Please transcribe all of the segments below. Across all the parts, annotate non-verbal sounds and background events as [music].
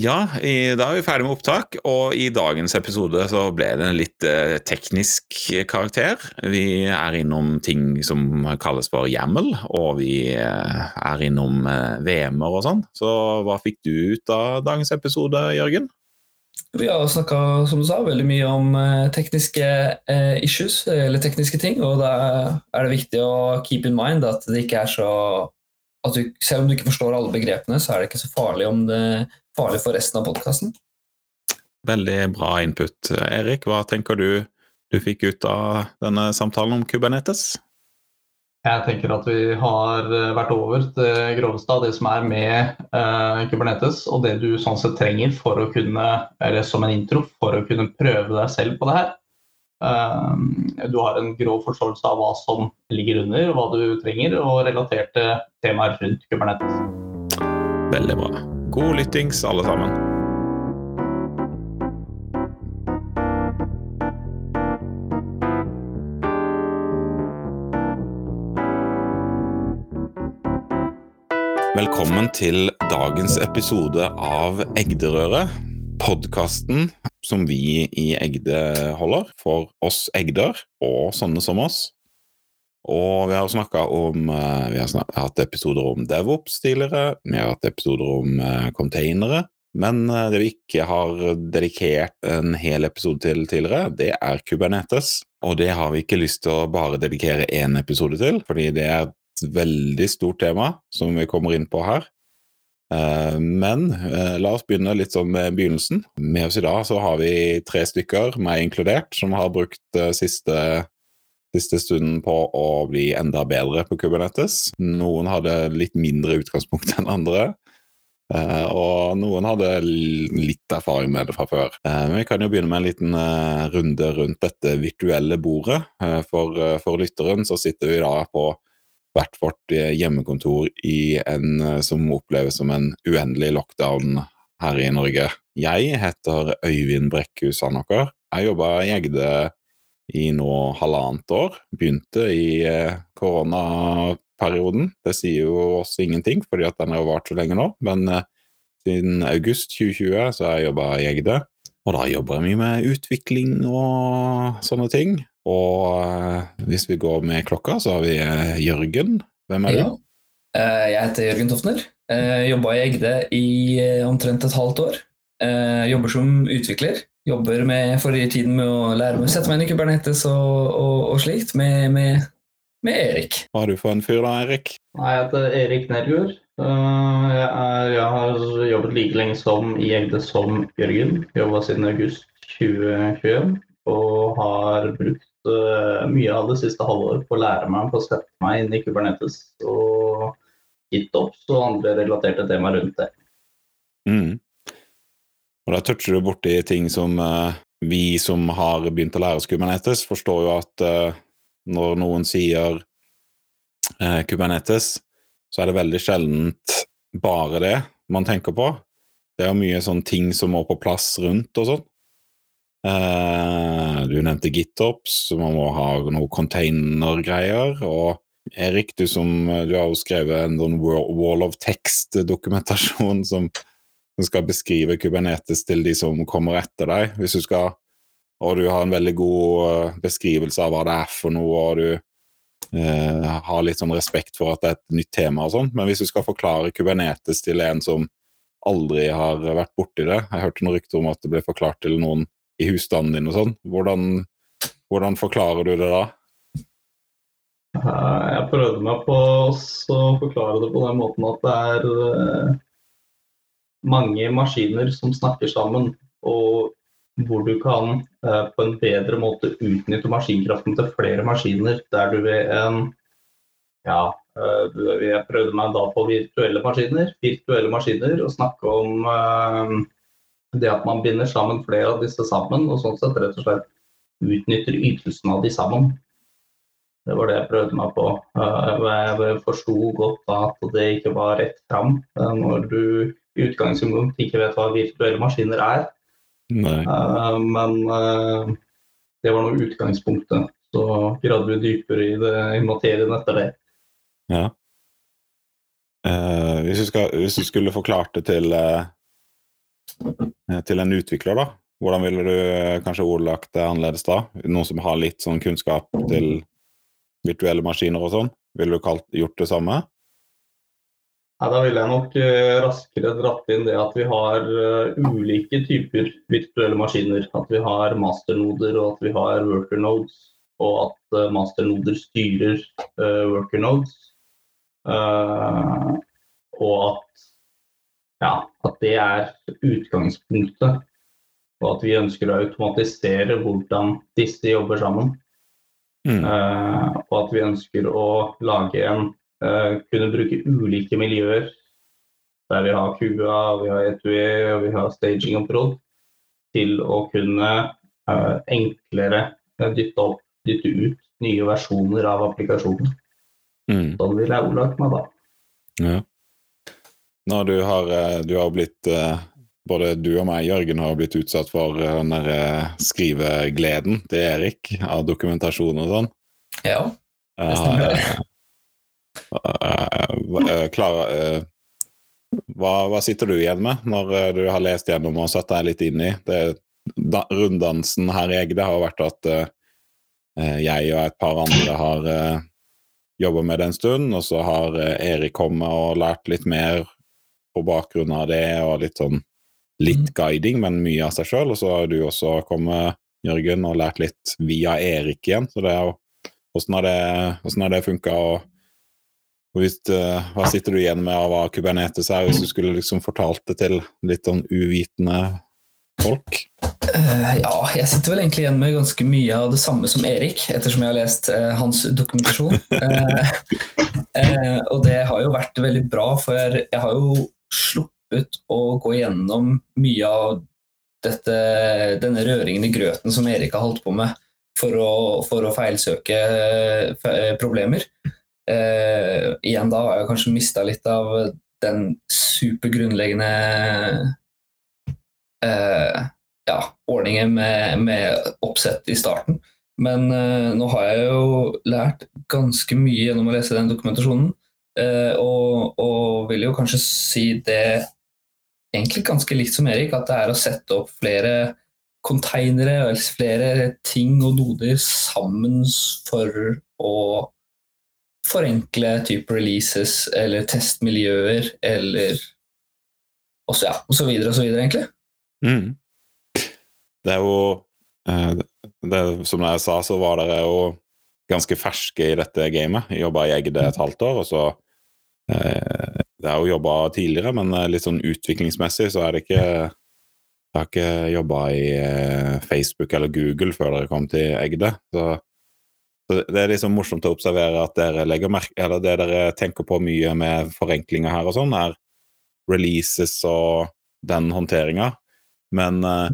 Ja, i, da er vi ferdig med opptak, og i dagens episode så ble det en litt eh, teknisk karakter. Vi er innom ting som kalles for YAML, og vi eh, er innom eh, VM-er og sånn. Så hva fikk du ut av dagens episode, Jørgen? Vi har snakka som du sa, veldig mye om eh, tekniske eh, issues, eller tekniske ting. Og da er det viktig å keep in mind at det ikke er så at du, Selv om du ikke forstår alle begrepene, så er det ikke så farlig om det farlig for resten av podkasten. Veldig bra input. Erik, hva tenker du du fikk ut av denne samtalen om Kubernetes? Jeg tenker at vi har eh, vært over det groveste av det som er med uh, Kubernetes, og det du sånn sett trenger for å kunne, eller som en intro for å kunne prøve deg selv på det her. Uh, du har en grov forståelse av hva som ligger under, hva du trenger, og relaterte temaer rundt Kubernetes. Veldig bra. God lyttings, alle sammen. Velkommen til dagens episode av Egderøret. Podkasten som vi i Egde holder for oss egder og sånne som oss. Og vi har snakka om eh, Vi har hatt episoder om DevOps tidligere. Vi har hatt episoder om eh, containere. Men eh, det vi ikke har dedikert en hel episode til tidligere, det er Kubernetes. Og det har vi ikke lyst til å bare dedikere én episode til, fordi det er et veldig stort tema som vi kommer inn på her. Men la oss begynne litt sånn med begynnelsen. Med oss i dag så har vi tre stykker, meg inkludert, som har brukt siste siste stunden på å bli enda bedre på Kubernetes. Noen hadde litt mindre utgangspunkt enn andre. Uh, og noen hadde litt erfaring med det fra før. Uh, men vi kan jo begynne med en liten uh, runde rundt dette virtuelle bordet. For, for, lytteren så sitter vi da på hvert vårt hjemmekontor i en som oppleves som en uendelig lockdown her i Norge. Jeg heter Øyvind Brekkhus Sandaker. Jeg jobber i Egde i nå halvannet år. Begynte i eh, koronaperioden. Det sier jo oss ingenting, fordi at den har vart så lenge nå. Men eh, siden august 2020 så har jeg jobba i Egde. Og da jobber jeg mye med utvikling og sånne ting. Og eh, hvis vi går med klokka, så har vi Jørgen. Hvem er du? Ja. Jeg heter Jørgen Tofner. Jobba i Egde i omtrent et halvt år. Jobber som utvikler jobber med forrige tiden med å lære meg å sette meg inn i Kubernetes og, og, og slikt, med, med, med, Erik. Hva har du for en fyr da, Erik? Jeg heter Erik Nergård. Jeg, jeg, har jobbet like lenge som i Egde som Jørgen. Jobba siden august 2021 og har brukt uh, mye av det siste halvåret på å lære meg på å sette meg inn i Kubernetes og GitOps og andre relaterte temaer rundt det. Mm. Og da toucher du borti ting som uh, vi som har begynt å lære oss Kubernetes, forstår jo at uh, når noen sier uh, Kubernetes, så er det veldig sjeldent bare det man tenker på. Det er mye sånn ting som må på plass rundt og sånn. du nevnte GitOps, så man må ha noe container-greier. Og Erik, du som du har jo skrevet en sånn Wall of Text-dokumentasjon som som skal beskrive Kubernetes til de som kommer etter deg. Hvis du skal, og du har en veldig god eh, beskrivelse av hva det er for noe, og du eh, har litt sånn respekt for at det er et nytt tema og sånn. Men hvis du skal forklare Kubernetes til en som aldri har vært borti det Jeg hørte noen rykter om at det ble forklart til noen i husstanden din og sånn. Hvordan, hvordan forklarer du det da? Jeg prøvde meg på å forklare det på den måten at det er eh, mange maskiner som snakker sammen, og hvor du kan eh, på en bedre måte utnytte maskinkraften til flere maskiner, der du ved en ja, eh, jeg prøvde meg da på virtuelle maskiner, virtuelle maskiner og snakke om eh, det at man binder sammen flere av disse sammen, og sånn sett rett og slett utnytter ytelsen av de sammen. Det var det jeg prøvde meg på. Eh, jeg forsto godt at det ikke var rett fram eh, når du i utgangspunktet ikke vet hva virtuelle maskiner er. Uh, men uh, det var nå utgangspunktet. Så gravde vi dypere i, det, i materien etter det. Ja. Uh, hvis, du skal, hvis, du skulle forklart det til til en utvikler, da? Hvordan ville du kanskje ordlagt det annerledes da? Noen som har litt sånn kunnskap til virtuelle maskiner og sånn? Ville du kalt, gjort det samme? Ja, da ville jeg nok eh, raskere dratt inn det at vi har eh, ulike typer virtuelle maskiner. At vi har masternoder og at vi har worker nodes. Og at eh, masternoder styrer worker nodes. Og at, ja, at det er utgangspunktet. Og at vi ønsker å automatisere hvordan disse jobber sammen. Mm. Og at vi ønsker å lage en kunne bruke ulike miljøer. Der vi har QA, vi har E2E og vi har staging og prod. Til å kunne uh, enklere uh, dytte opp, dytte ut nye versjoner av applikasjonen. Mm. Sånn vil jeg ordlagt meg da. Ja. Når du har, du har blitt Både du og meg, Jørgen, har blitt utsatt for den der skrivegleden til Erik av dokumentasjon og sånn. Ja, det stemmer. Uh, Klara, uh, hva, hva, sitter du igjen med når du har lest gjennom og satt deg litt inn i? Det, da, runddansen her i Egde har vært at jeg og et par andre har uh, jobba med det en stund, og så har Erik kommet og lært litt mer på bakgrunn av det, og litt sånn litt mm. guiding, men mye av seg sjøl. Og så har du også kommet, Jørgen, og lært litt via Erik igjen. Så det er jo Åssen har det, hvordan har det funka? Og hvis, uh, hva sitter du igjen med av hva Kubernetes er, hvis du skulle liksom fortalt det til litt sånn uvitende folk? Uh, ja, jeg sitter vel egentlig igjen med ganske mye av det samme som Erik, ettersom jeg har lest uh, hans dokumentasjon. [laughs] og det har jo vært veldig bra, for jeg har jo sluppet å gå gjennom mye av dette, denne røringen i grøten som Erik har holdt på med for å, for å feilsøke problemer. Uh, igjen da har jeg kanskje mista litt av den supergrunnleggende uh, ja, ordningen med, med, oppsett i starten. Men uh, nå har jeg jo lært ganske mye gjennom å lese den dokumentasjonen. Og, og, vil jo kanskje si det egentlig ganske likt som Erik, at det er å sette opp flere konteinere flere ting og noder sammen for å forenkle type releases eller testmiljøer eller også, ja, og så videre og så videre, egentlig. Mm. Det er jo eh, det, Som jeg sa, så var dere jo ganske ferske i dette gamet. Jobba i Egde et halvt år, og så eh, Det er jo jobba tidligere, men eh, litt sånn utviklingsmessig så er det ikke Jeg har ikke jobba i eh, Facebook eller Google før dere kom til Egde. så så Det er liksom morsomt å observere at dere legger merke, eller det dere tenker på mye med forenklinger her og sånn, er releases og den håndteringa. Men uh,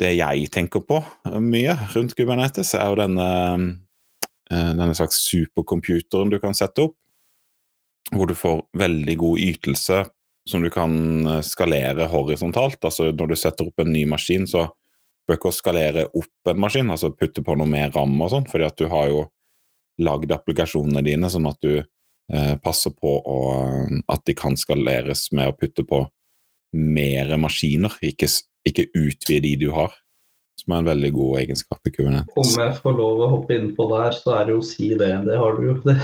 det jeg tenker på mye rundt Kubernetes, er jo denne, uh, denne slags supercomputeren du kan sette opp, hvor du får veldig god ytelse som du kan eh, skalere horisontalt. Altså når du setter opp en ny maskin, så bør ikke skalere opp en maskin, altså putte på noe mer ram og sånn, fordi at du har jo lagd applikasjonene dine sånn at du eh, passer på å, at de kan skaleres med å putte på mer maskiner, ikke, ikke utvide de du har. Som er en veldig god egenskap i Kubernetes. Om jeg får lov å hoppe innpå der, så er det jo å si det. Det har du jo [laughs] det.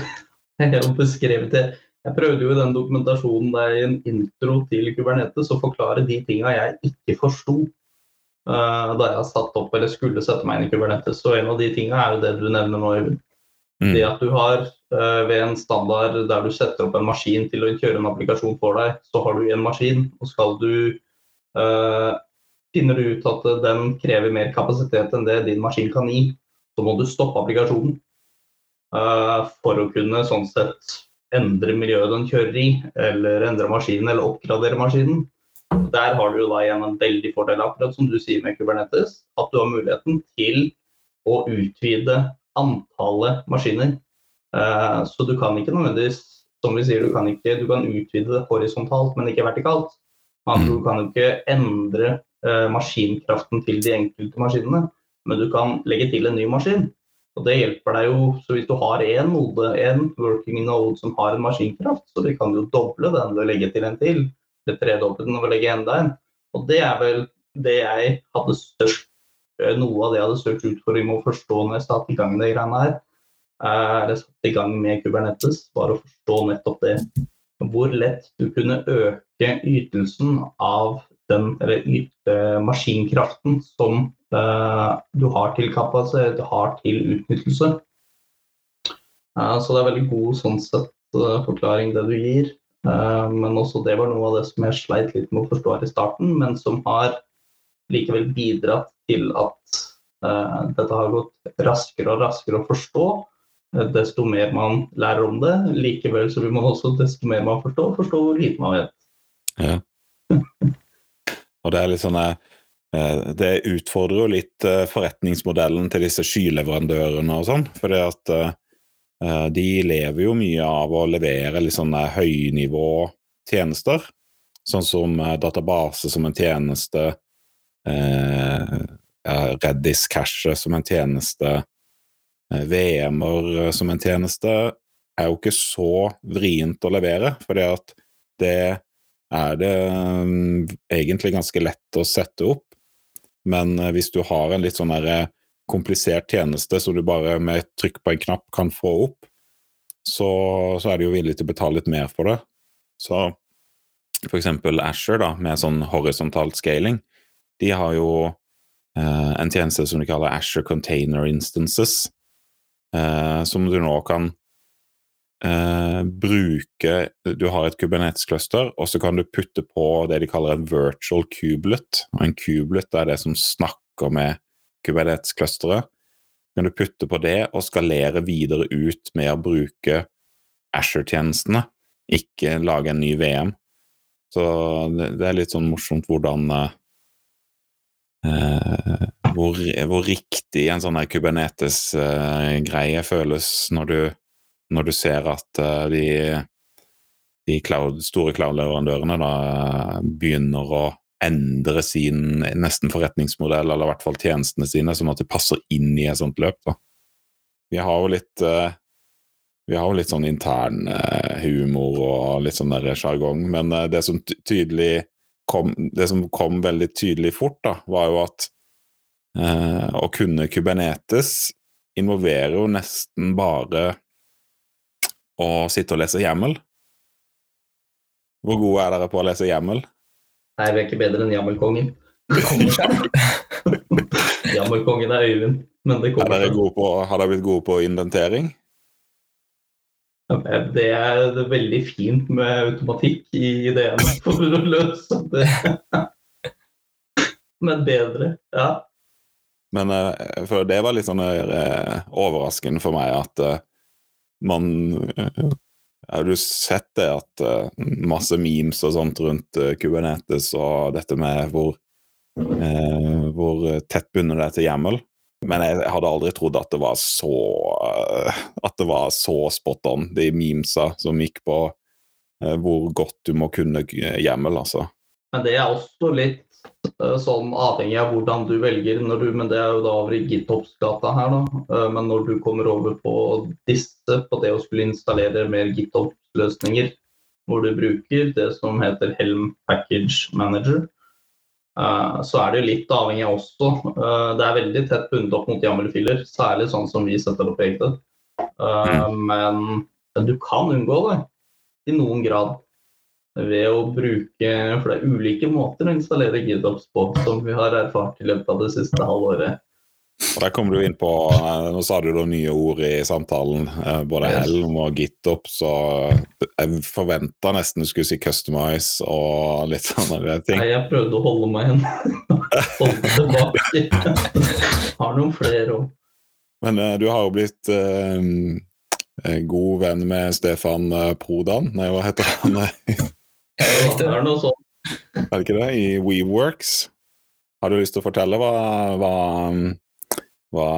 Jeg har beskrevet det. Jeg prøvde jo i den dokumentasjonen der i en intro til Kubernetes å forklare de tinga jeg ikke forsto uh, da jeg satt opp eller skulle sette meg inn i Kubernetes. Så en av de tinga er jo det du nevner nå, Øyvind. Mm. Det at du har uh, ved en standard der du setter opp en maskin til å kjøre en applikasjon for deg, så har du en maskin, og skal du uh, Finner du ut at den krever mer kapasitet enn det din maskin kan gi, så må du stoppe applikasjonen uh, for å kunne sånn sett endre miljøet den kjører i, eller endre maskinen, eller oppgradere maskinen. Der har du da igjen en veldig fordel, akkurat som du sier med Kubernetes, at du har muligheten til å utvide antallet maskiner. Uh, så du kan ikke nødvendigvis som vi sier, du kan, ikke, du kan utvide det horisontalt, men ikke vertikalt. Man, du kan ikke endre uh, maskinkraften til de enkelte maskinene, men du kan legge til en ny maskin. Og Det hjelper deg jo, så Hvis du har én node, en working node som har en maskinkraft, så vi kan jo doble den ved å legge til en til. Det tredoble den ved å legge enda en. Og Det er vel det jeg hadde størst eh, noe av det jeg hadde søkt utfordring med å forstå når jeg satte i gang det greiene her, er jeg satte i gang med Kubernetes, var å forstå nettopp det. Hvor lett du kunne øke ytelsen av den eller yte maskinkraften som uh, du har til kapasitet, har til utnyttelse. Uh, så det er veldig god sånn sett uh, forklaring det du gir. men også det var noe av det som jeg sleit litt med å forstå her i starten, men som har likevel bidratt til at dette har gått raskere og raskere å forstå desto mer man lærer om det. Likevel så vil man også, desto mer man forstår, forstå hvor lite man vet. Ja. [laughs] Og det er litt sånn eh, Det utfordrer jo litt eh, forretningsmodellen til disse skyleverandørene og sånn. For at eh, de lever jo mye av å levere litt sånne høynivå tjenester. Sånn som database som en tjeneste, Reddis Cache som en tjeneste, VM-er som en tjeneste, er jo ikke så vrient å levere. fordi at det er det um, egentlig ganske lett å sette opp. Men hvis du har en litt sånn der, komplisert tjeneste som du bare med et trykk på en knapp kan få opp, så, så, er de jo villig til å betale litt mer for det. Så for eksempel Asher, da, med sånn horisontalt scaling, de har jo eh, en tjeneste som de kaller Asher Container Instances, eh, som du nå kan eh, bruke Du har et Kubernetes-cluster, og så kan du putte på det de kaller en virtual kubelet. En kubelet er det som snakker med Kubernetes-clusteret. Kan du putte på det og skalere videre ut med å bruke Asher-tjenestene, ikke lage en ny VM. Så det, det er litt sånn morsomt hvordan eh, hvor, hvor, riktig en sånn Kubernetes-greie uh, føles når du når du ser at uh, de, de cloud, store cloud-leverandørene begynner å endre sin nesten forretningsmodell, eller i hvert fall tjenestene sine, sånn at det passer inn i et sånt løp. Da. Vi har jo litt uh, vi har jo litt sånn intern uh, humor og litt sånn sjargong, men uh, det som tydelig kom, det som kom veldig tydelig fort, da, var jo at å kunne Kubernetes involverer jo nesten bare å sitte og lese Jamel? Hvor gode er dere på å lese Jamel? Nei, vi er ikke bedre enn Jammelkongen. [laughs] Jammelkongen er Øyvind, men det kommer er dere gode på, Har dere blitt gode på inventering? Det er veldig fint med automatikk i ideen for å løse det. Men bedre, ja. Men eh, for det var litt sånn uh, overraskende for meg at uh, man Har du sett det at masse memes og sånt rundt Kubernetes og dette med hvor, hvor tett bundet det er til hjemmel? Men jeg, hadde aldri trodd at det var så at det var så spot on, de memesa som gikk på hvor godt du må kunne hjemmel, altså. Men det er også litt Eh, sånn avhengig av hvordan du velger, du, men det er jo da over i GitOps-gata her, da. Eh, men når du kommer over på disse, på det å skulle installere mer GitOps-løsninger, hvor du bruker det som heter Helm Package Manager, eh, så er det jo litt avhengig av også. Det er veldig tett bundet opp mot YAML-filer, særlig sånn som vi setter opp eget. Mm. Men du kan unngå det i noen grad ved å bruke For det er ulike måter å installere GitOps på, som vi har erfart i løpet av det siste halvåret. Og Der kommer du inn på eh, Nå sa du da nye ord i samtalen. Eh, både. Helm og GitOps. Og jeg forventa nesten du skulle si Customize og litt [laughs] sånne ting. Nei, jeg prøvde å holde meg igjen. [laughs] holde tilbake. har noen flere òg. Men uh, du har jo blitt eh, god venn med Stefan Prodan. Nei, hva heter han? [laughs] Det er noe sånt. Er det ikke det? I WeWorks. Har du lyst til å fortelle hva, hva, hva,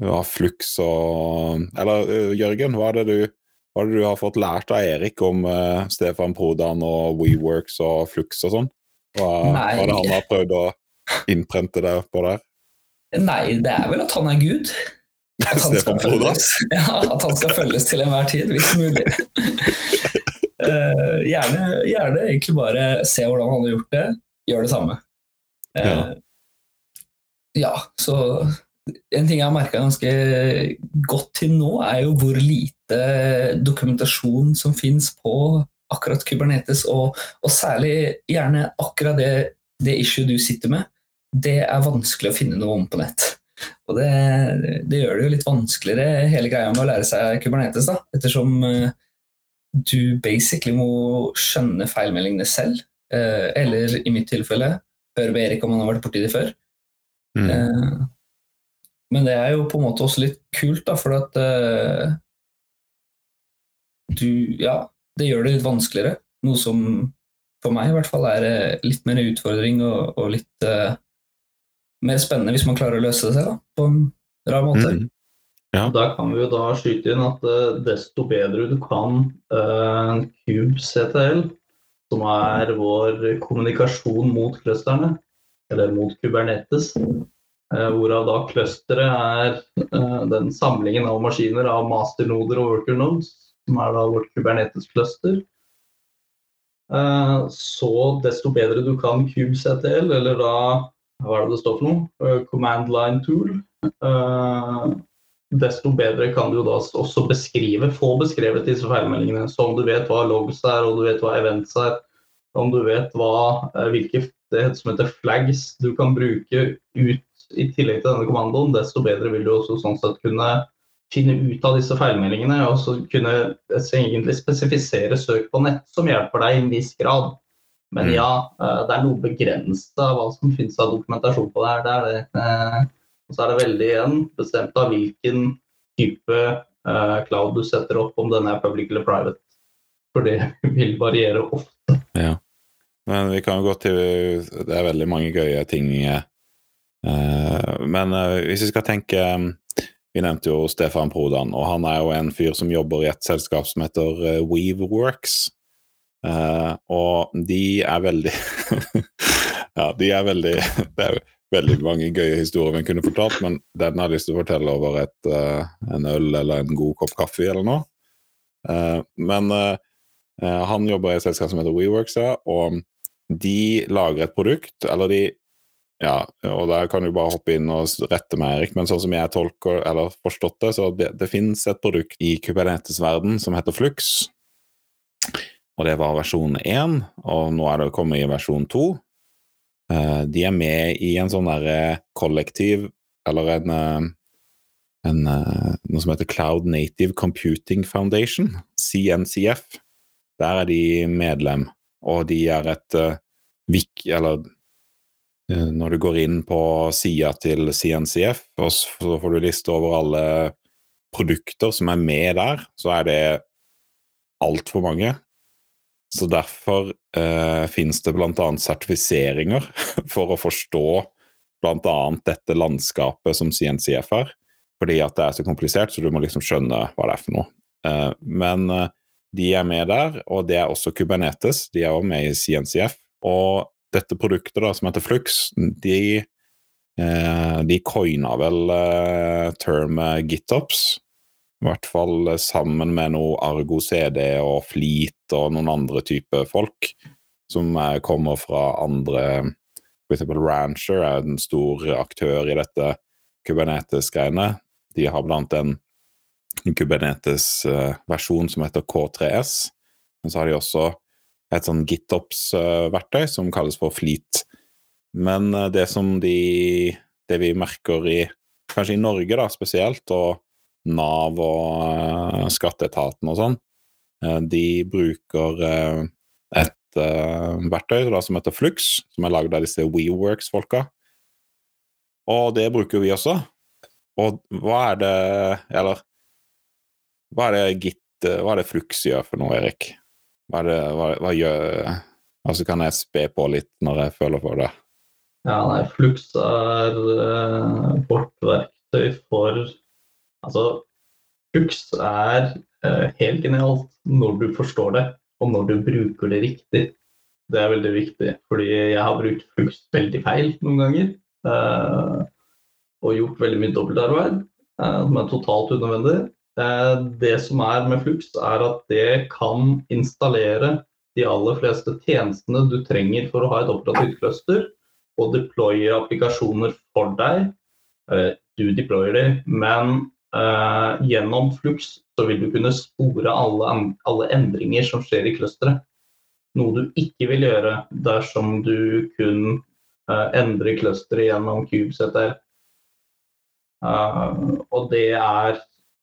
hva Flux og Eller uh, Jørgen, hva er, det du, hva er det du har fått lært av Erik om uh, Stefan Prodan og WeWorks og Flux og sånn? Hva, hva er det han har prøvd å innprente deg på der? Nei, det er vel at han er Gud. At han, Stefan følges, ja, at han skal følges til enhver tid, hvis mulig. Uh, [laughs] gjerne, gjerne, egentlig bare se hvordan han har gjort det. gjør det samme. Ja. Eh, ja, så en ting jeg har merka ganske godt til nå, er jo hvor lite dokumentasjon som fins på akkurat Kubernetes, og, og, særlig gjerne akkurat det, det issue du sitter med. Det er vanskelig å finne noe om på nett. Og det, det, gjør det jo litt vanskeligere, hele greia med å lære seg Kubernetes, da, ettersom uh, du basically må skjønne feilmeldingene selv. Uh, eller i mitt tilfelle høre med Erik om han har vært borti det før. Mm. Eh, men det er jo på en måte også litt kult, da, for at du Ja, det gjør det litt vanskeligere. Noe som for meg i hvert fall er litt mer utfordring og, og litt mer spennende hvis man klarer å løse det selv da, på en rar måte. Mm. Ja. Da kan vi jo da skyte inn at uh, desto bedre du kan uh, CubeCTL, som er vår kommunikasjon mot clusterne, eller mot Kubernetes, uh, hvorav da clusteret er den samlingen av maskiner av masternoder og worker nodes, som er da vårt Kubernetes-cluster. Så desto bedre du kan CubeCTL, eller da hva er det det står for noe? Command line tool. Desto bedre kan du da også beskrive, få beskrevet disse feilmeldingene. Så om du vet hva logs er, og du vet hva events er, om du vet hva, hvilke det som heter flags du kan bruke ut i tillegg til denne kommandoen, desto bedre vil du også sånn sett kunne finne ut av disse feilmeldingene og så kunne egentlig spesifisere søk på nett som hjelper deg i en viss grad. Men mm. ja, eh, det er noe begrenset av hva som finnes av dokumentasjon på det her. Det er det. Eh, og så er det veldig igjen bestemt av hvilken type eh, cloud du setter opp, om den er public eller private. For det [laughs] vil variere ofte. Ja. Men vi kan jo gå til Det er veldig mange gøye ting. Men hvis vi skal tenke Vi nevnte jo Stefan Prodan, og han er jo en fyr som jobber i et selskap som heter Weaveworks. Og de er veldig [laughs] Ja, de er veldig [laughs] Det er veldig mange gøye historier vi kunne fortalt, men den har jeg lyst til å fortelle over et, en øl eller en god kopp kaffe eller noe. Men han jobber i et selskap som heter WeWorks, og de lager et produkt, eller de ja, og der kan du bare hoppe inn og rette meg, Erik, men sånn som jeg tolker eller forstått det, så det, det finnes et produkt i Kubernetes-verden som heter Flux og det var versjon 1, og nå er det kommet i versjon 2. Eh, de er med i en sånn derre kollektiv, eller en, eh, en, eh, noe som heter Cloud Native Computing Foundation, CNCF. Der er de medlem, og de er et VIK, eller når du går inn på sida til CNCF, og så får du liste over alle produkter som er med der, så er det altfor mange. Så derfor uh, finnes det bl.a. sertifiseringer [laughs] for å forstå bl.a. dette landskapet som CNCF er. Fordi at det er så komplisert, så du må liksom skjønne hva det er for noe. Eh, men eh, de er med der, og det er også Kubernetes. De er også med i CNCF. Og dette produktet da, som heter Flux, de, eh, de coina vel eh, termet GitOps i hvert fall sammen med noe Argo CD og Fleet og noen andre typer folk som kommer fra andre For eksempel Rancher er en stor aktør i dette Kubernetes-greiene. De har blant en Kubernetes-versjon som heter K3S. Men så har de også et sånn GitOps-verktøy som kalles for Fleet. Men eh, det som de Det vi merker i Kanskje i Norge, da, spesielt, og Nav og skatteetaten og sånn, de bruker et verktøy da, som heter Flux, som er lagd av disse WeWorks-folka. Og det bruker vi også. Og hva er det Eller hva er det Git Hva er det Flux gjør for noe, Erik? Hva, er det, hva, hva gjør Altså kan jeg spe på litt når jeg føler for det. Ja, nei, Flux er eh, vårt verktøy for Altså, Flux er eh, helt genialt når du forstår det, og når du bruker det riktig. Det er veldig viktig, fordi jeg har brukt Flux veldig feil noen ganger. Eh, og gjort veldig mye dobbeltarbeid uh, som er totalt unødvendig. Det som er med Flux, er at det kan installere de aller fleste tjenestene du trenger for å ha et operativt cluster, og deploye applikasjoner for deg. Uh, du deployer dem, men uh, gjennom Flux så vil du kunne spore alle, endringer som skjer i clusteret. Noe du ikke vil gjøre dersom du kun uh, endrer clusteret gjennom CubeZR. Uh, og det er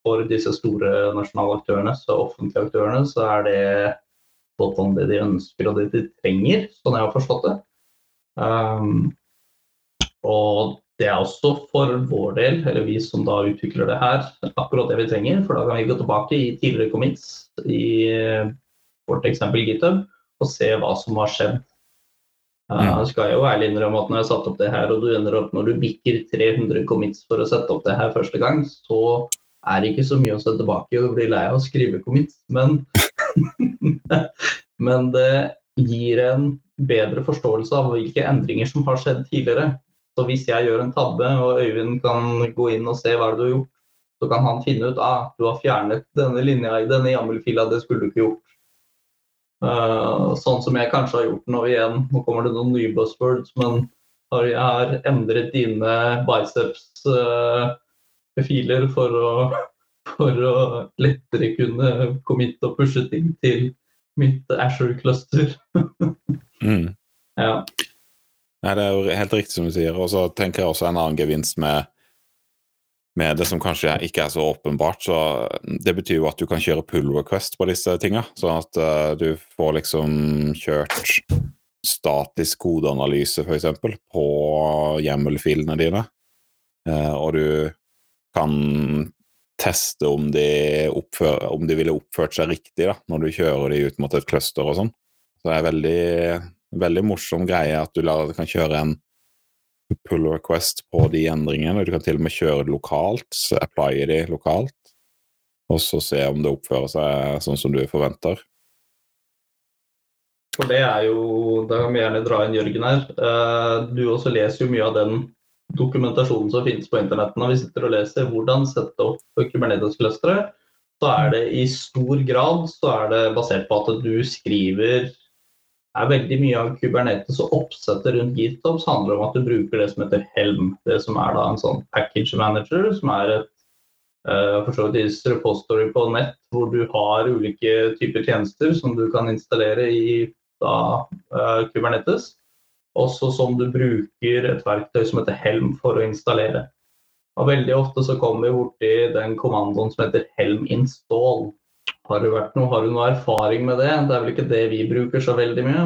for disse store nasjonale aktørene, så offentlige aktørene, så er det sånn det de ønsker og det de trenger, sånn jeg har forstått det. Um, og det er også for vår del, eller vi som da utvikler det her, akkurat det vi trenger. For da kan vi gå tilbake i tidligere commits i vårt eksempel GitHub og se hva som har skjedd. Uh, jeg skal jo ærlig innrømme at når jeg satt opp det her, og du ender opp når du bikker 300 commits for å sette opp det her første gang, så er ikke så mye å se tilbake og blir lei av å skrive commit, Men, [laughs] men det gir en bedre forståelse av hvilke endringer som har skjedd tidligere. Så hvis jeg gjør en tabbe, og Øyvind kan gå inn og se hva du har gjort, så kan han finne ut at ah, du har fjernet denne linja i denne YAML-fila, det skulle du ikke gjort. Uh, sånn som jeg kanskje har gjort nå igjen. Nå kommer det noen nye buzzwords, men jeg endret dine biceps-filer uh, for, for, å lettere kunne committe og pushe ting til mitt Asher-cluster. mm. Ja. Nei, Det er jo helt riktig som du sier. Og så tenker jeg også en annen gevinst med, med det som kanskje ikke er så åpenbart. så Det betyr jo at du kan kjøre pull request på disse tinga. Sånn at uh, du får liksom kjørt statisk kodeanalyse, f.eks., på hjemmelfilene dine. Uh, og du kan teste om de, oppfører, om de ville oppført seg riktig da, når du kjører de ut mot et cluster og sånn. Så det er veldig veldig morsom greie at du kan kjøre en pull request på de endringene. Du kan til og med kjøre det lokalt, applye de lokalt, og så se om det oppfører seg sånn som du forventer. For det er jo Da kan vi gjerne dra inn Jørgen her. Eh, du også leser jo mye av den dokumentasjonen som finnes på internett. Når vi sitter og leser hvordan sette opp Kubernetes-clustere, så er det i stor grad så er det basert på at du skriver er veldig mye av Kubernetes og oppsettet rundt GitOps handler om at du bruker det som heter Helm. Det som er da en sånn package manager, som er et uh, for så vidt repository på nett hvor du har ulike typer tjenester som du kan installere i da, uh, Kubernetes. Også som du bruker et verktøy som heter Helm for å installere. Og Veldig ofte så kommer vi borti den kommandoen som heter Helm install. Har du, vært noe, har du noe erfaring med det? Det er vel ikke det vi bruker så veldig mye?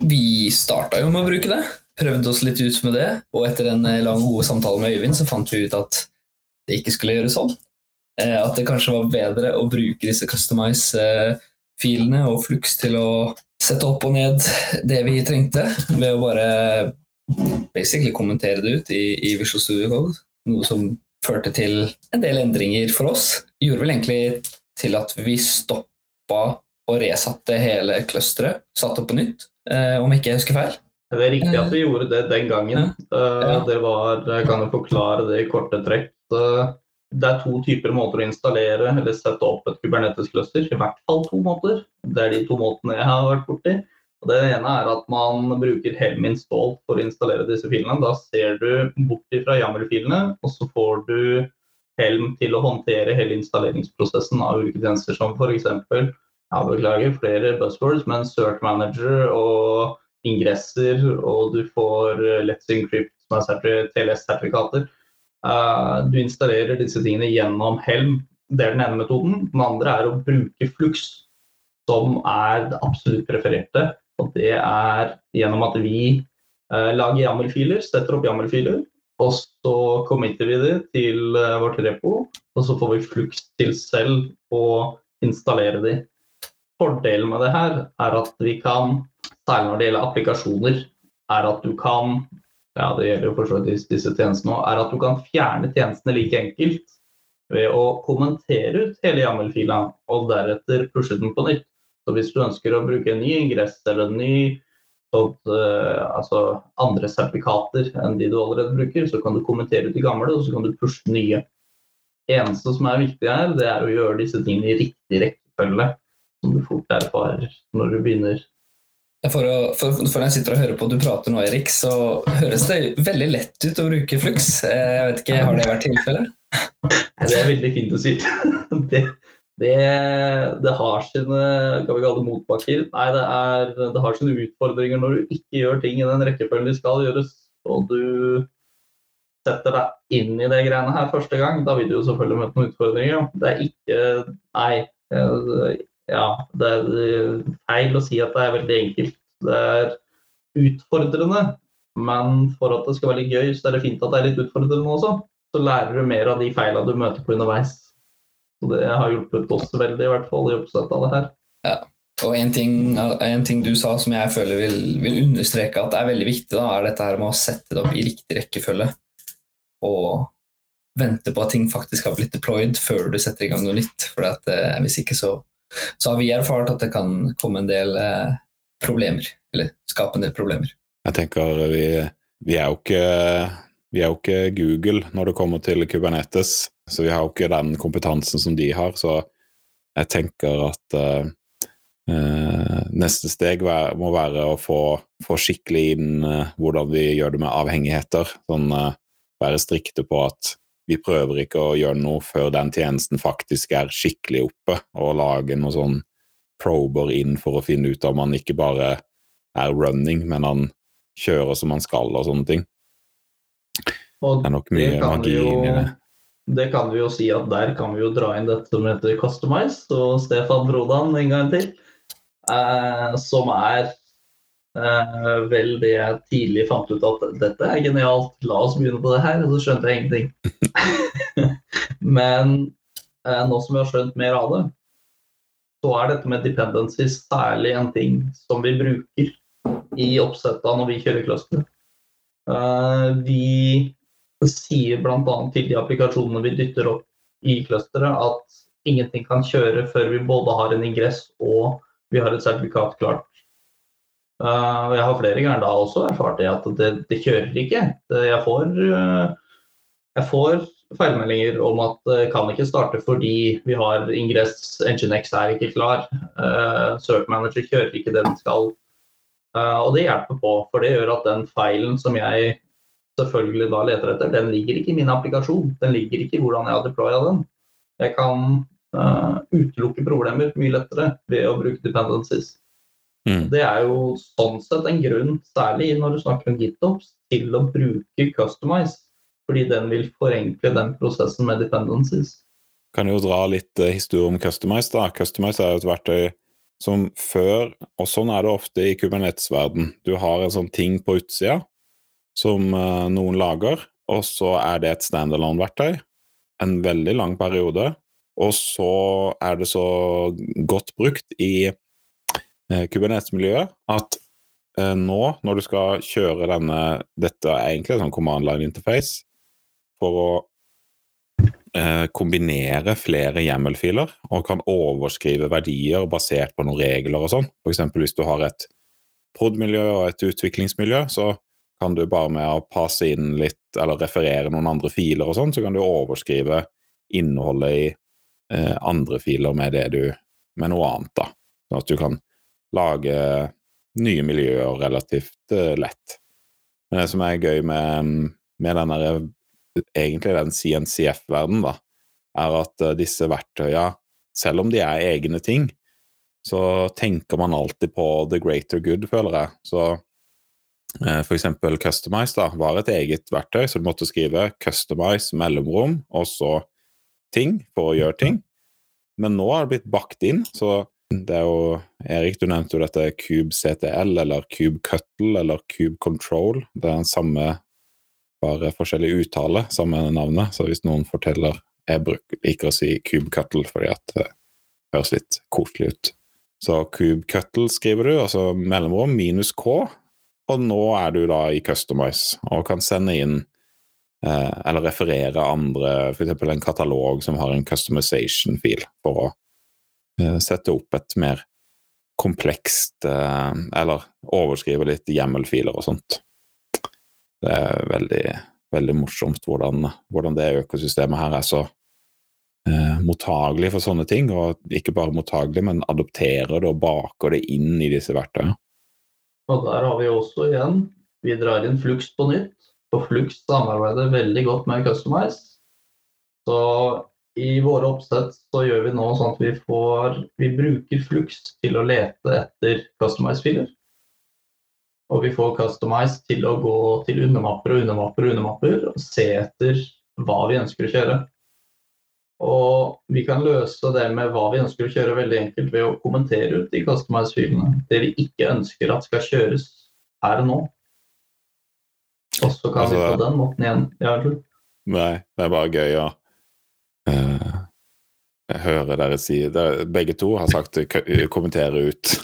Vi starta jo med å bruke det. Prøvde oss litt ut med det. Og etter en eh, lang, god samtale med Øyvind så fant vi ut at det ikke skulle gjøres sånn. Eh, at det kanskje var bedre å bruke disse customize-filene og Flux til å sette opp og ned det vi trengte, ved å bare basically kommentere det ut i, i Visual Studio Code. Noe som førte til en del endringer for oss. Gjorde vel egentlig til at vi stoppa og resatte hele clusteret. Satte opp på nytt, eh, om ikke jeg husker feil. Det er riktig at vi gjorde det den gangen. Ja. Ja. Det var, Jeg kan jo forklare det i korte trekk. Det er to typer måter å installere eller sette opp et Kubernetes-cluster. I hvert fall to måter. Det er de to måtene jeg har vært borti. Og det ene er at man bruker Helm install for å installere disse filene. Da ser du bort fra YAML-filene, og så får du Helm til å håndtere hele installeringsprosessen av ulike tjenester, som f.eks. Ja, beklager flere buzzwords, men Search Manager og ingresser, og du får eh, Let's Encrypt, som er TLS-sertifikater. Uh, du installerer disse tingene gjennom Helm. Det er den ene metoden. Den andre er å bruke Flux, som er det absolutt prefererte. Og det er gjennom at vi uh, lager YAML-filer, setter opp YAML-filer, og så committer vi det til eh, vårt repo, og så får vi flux til selv å installere de. Fordelen med det her er at vi kan, særlig når det gjelder applikasjoner, er at du kan ja, det gjelder jo for så vidt disse tjenestene også, er at du kan fjerne tjenestene like enkelt ved å kommentere ut hele YAML-fila og deretter pushe den på nytt. Så hvis du ønsker å bruke en ny ingress eller en ny sånt, uh, altså andre sertifikater enn de du allerede bruker, så kan du kommentere ut de gamle, og så kan du pushe nye. Eneste som er viktig her, det er å gjøre disse tingene i riktig rekkefølge, som du fort erfarer når du begynner For, å, for, for, når jeg sitter og hører på du prater nå, Erik, så høres det veldig lett ut å bruke Flux. Jeg vet ikke, Har det vært tilfellet? Det er veldig fint å si. [laughs] Det, det, det har sine kan vi kalle det motbakker. Nei, det, er, det har sine utfordringer når du ikke gjør ting i den rekkefølgen de skal gjøres. Og du setter deg inn i det greiene her første gang, da vil du jo selvfølgelig møte noen utfordringer. Det er ikke Nei. Ja, det er feil å si at det er veldig enkelt. Det er utfordrende, men for at det skal være litt gøy, så er det fint at det er litt utfordrende også. Så lærer du mer av de feilene du møter på underveis. Så det har hjulpet oss veldig, i hvert fall i oppsettet av det her. Ja. Og en ting, en ting, du sa som jeg føler vil, vil, understreke at det er veldig viktig, da, er dette her med å sette det opp i riktig rekkefølge. Og vente på at ting faktisk har blitt deployed før du setter i gang noe nytt. For at, eh, hvis ikke så, så, har vi erfart at det kan komme en del eh, problemer. Eller skape en del problemer. Jeg tenker vi, vi, er ikke, vi er jo ikke Google når det kommer til Kubernetes. Så vi har jo ikke den kompetansen som de har. Så jeg tenker at uh, uh, neste steg må være å få, få skikkelig inn uh, hvordan vi gjør det med avhengigheter. Sånn, være strikte på at vi prøver ikke å gjøre noe før den tjenesten faktisk er skikkelig oppe, og lage noen sånn prober inn for å finne ut om man ikke bare er running, men han kjører som han skal og sånne ting. Og det er nok mye magi inni det det kan vi jo si at der kan vi jo dra inn dette som heter Customize, og Stefan Brodan en gang til. Eh, som er vel det jeg tidlig fant ut at dette er genialt, la oss begynne på det her. Og så skjønte jeg ingenting. [laughs] Men eh, nå som vi har skjønt mer av det, så er dette med dependencies særlig en ting som vi bruker i oppsettet når vi kjører cluster. Uh, vi sier bl.a. til de applikasjonene vi dytter opp i clusteret, at ingenting kan kjøre før vi både har en ingress og vi har et sertifikat klart. Uh, jeg har flere ganger da også erfart det at det, det kjører ikke. Jeg får, uh, jeg får feilmeldinger om at det kan ikke starte fordi vi har ingress, Nginx er ikke klar. Uh, Manager kjører ikke det den skal. Uh, og det hjelper på, for det gjør at den feilen som jeg selvfølgelig da leter etter, den ligger ikke i min applikasjon. Den ligger ikke i hvordan jeg har deploya den. Jeg kan uh, utelukke problemer mye lettere ved å bruke dependencies. Mm. Det er jo sånn sett en grunn, særlig når du snakker om GitOps, til å bruke Customize. Fordi den vil forenkle den prosessen med dependencies. Kan jo dra litt uh, historie om Customize. da. Customize er jo et verktøy som før, og sånn er det ofte i Kubernetes-verden, du har en sånn ting på utsida som uh, noen lager, og så er det et standalone-verktøy en veldig lang periode. Og så er det så godt brukt i Kubernetes-miljøet at uh, nå, når du skal kjøre denne Dette er egentlig en sånn command line-interface for å kombinere flere YAML-filer og kan overskrive verdier basert på noen regler og sånn. F.eks. hvis du har et prod-miljø og et utviklingsmiljø, så kan du bare med å passe inn litt, eller referere noen andre filer og sånn, så kan du overskrive innholdet i eh, andre filer med det du med noe annet, da. Sånn at du kan lage nye miljøer relativt eh, lett. Men det som er gøy med, med den der, egentlig den CNCF-verdenen, da, er at uh, disse verktøya, selv om de er egne ting, så tenker man alltid på the greater good, føler jeg. Så for eksempel Customize da, var et eget verktøy, så du måtte skrive 'customize', mellomrom, og så ting for å gjøre ting. Men nå har det blitt bakt inn, så det er jo Erik, du nevnte jo dette Cube CTL, eller Cube Cuttle, eller Cube Control. Det er den samme, bare forskjellig uttale, samme navnet. Så hvis noen forteller Jeg bruker, liker å si Cube Cuttle fordi at det høres litt koselig ut. Så Cube Cuttle skriver du, altså mellomrom minus K, og nå er du da i Customize og kan sende inn eh, eller referere andre, f.eks. en katalog som har en customization-fil, for å eh, sette opp et mer komplekst eh, Eller overskrive litt hjemmelfiler og sånt. Det er veldig, veldig morsomt hvordan, hvordan det økosystemet her er så eh, mottagelig for sånne ting. Og ikke bare mottagelig, men adopterer det og baker det inn i disse verktøyene. Og der har vi også igjen Vi drar inn Flux på nytt. Og Flux samarbeider veldig godt med Customize. Så i våre oppsett så gjør vi nå sånn at vi får Vi bruker Flux til å lete etter Customize-filer. Og vi får Customize til å gå til undermapper og undermapper og undermapper og se etter hva vi ønsker å kjøre. Og vi kan løse det med hva vi ønsker å kjøre veldig enkelt ved å kommentere ut de customize-filene. Det vi ikke ønsker at skal kjøres her og nå. Og så kan vi Altså- på den måten igjen ja. Nei, det er bare gøy å eh, hører dere si det. Begge to har sagt kommentere ut.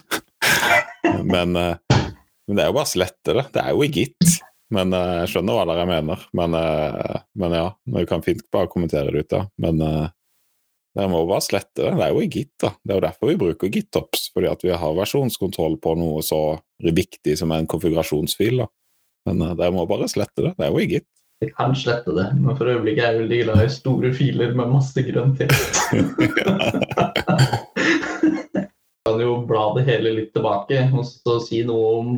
[laughs] men, eh, men det er jo bare slette det. Det er jo i gitt. Men eh, jeg skjønner hva dere mener. Men, eh, men ja, vi kan fint bare kommentere det ut, da. Men eh, dere må bare slette det. Det er jo i gitt, da. Det er jo derfor vi bruker GitOps. Fordi at vi har versjonskontroll på noe så viktig som en konfigurasjonsfil. da. Men eh, dere må bare slette det. Det er jo i gitt. Vi kan slette det, men for øyeblikket er jeg veldig glad i store filer med masse grønn tekst. [laughs] kan jo bla det hele litt tilbake og så si noe om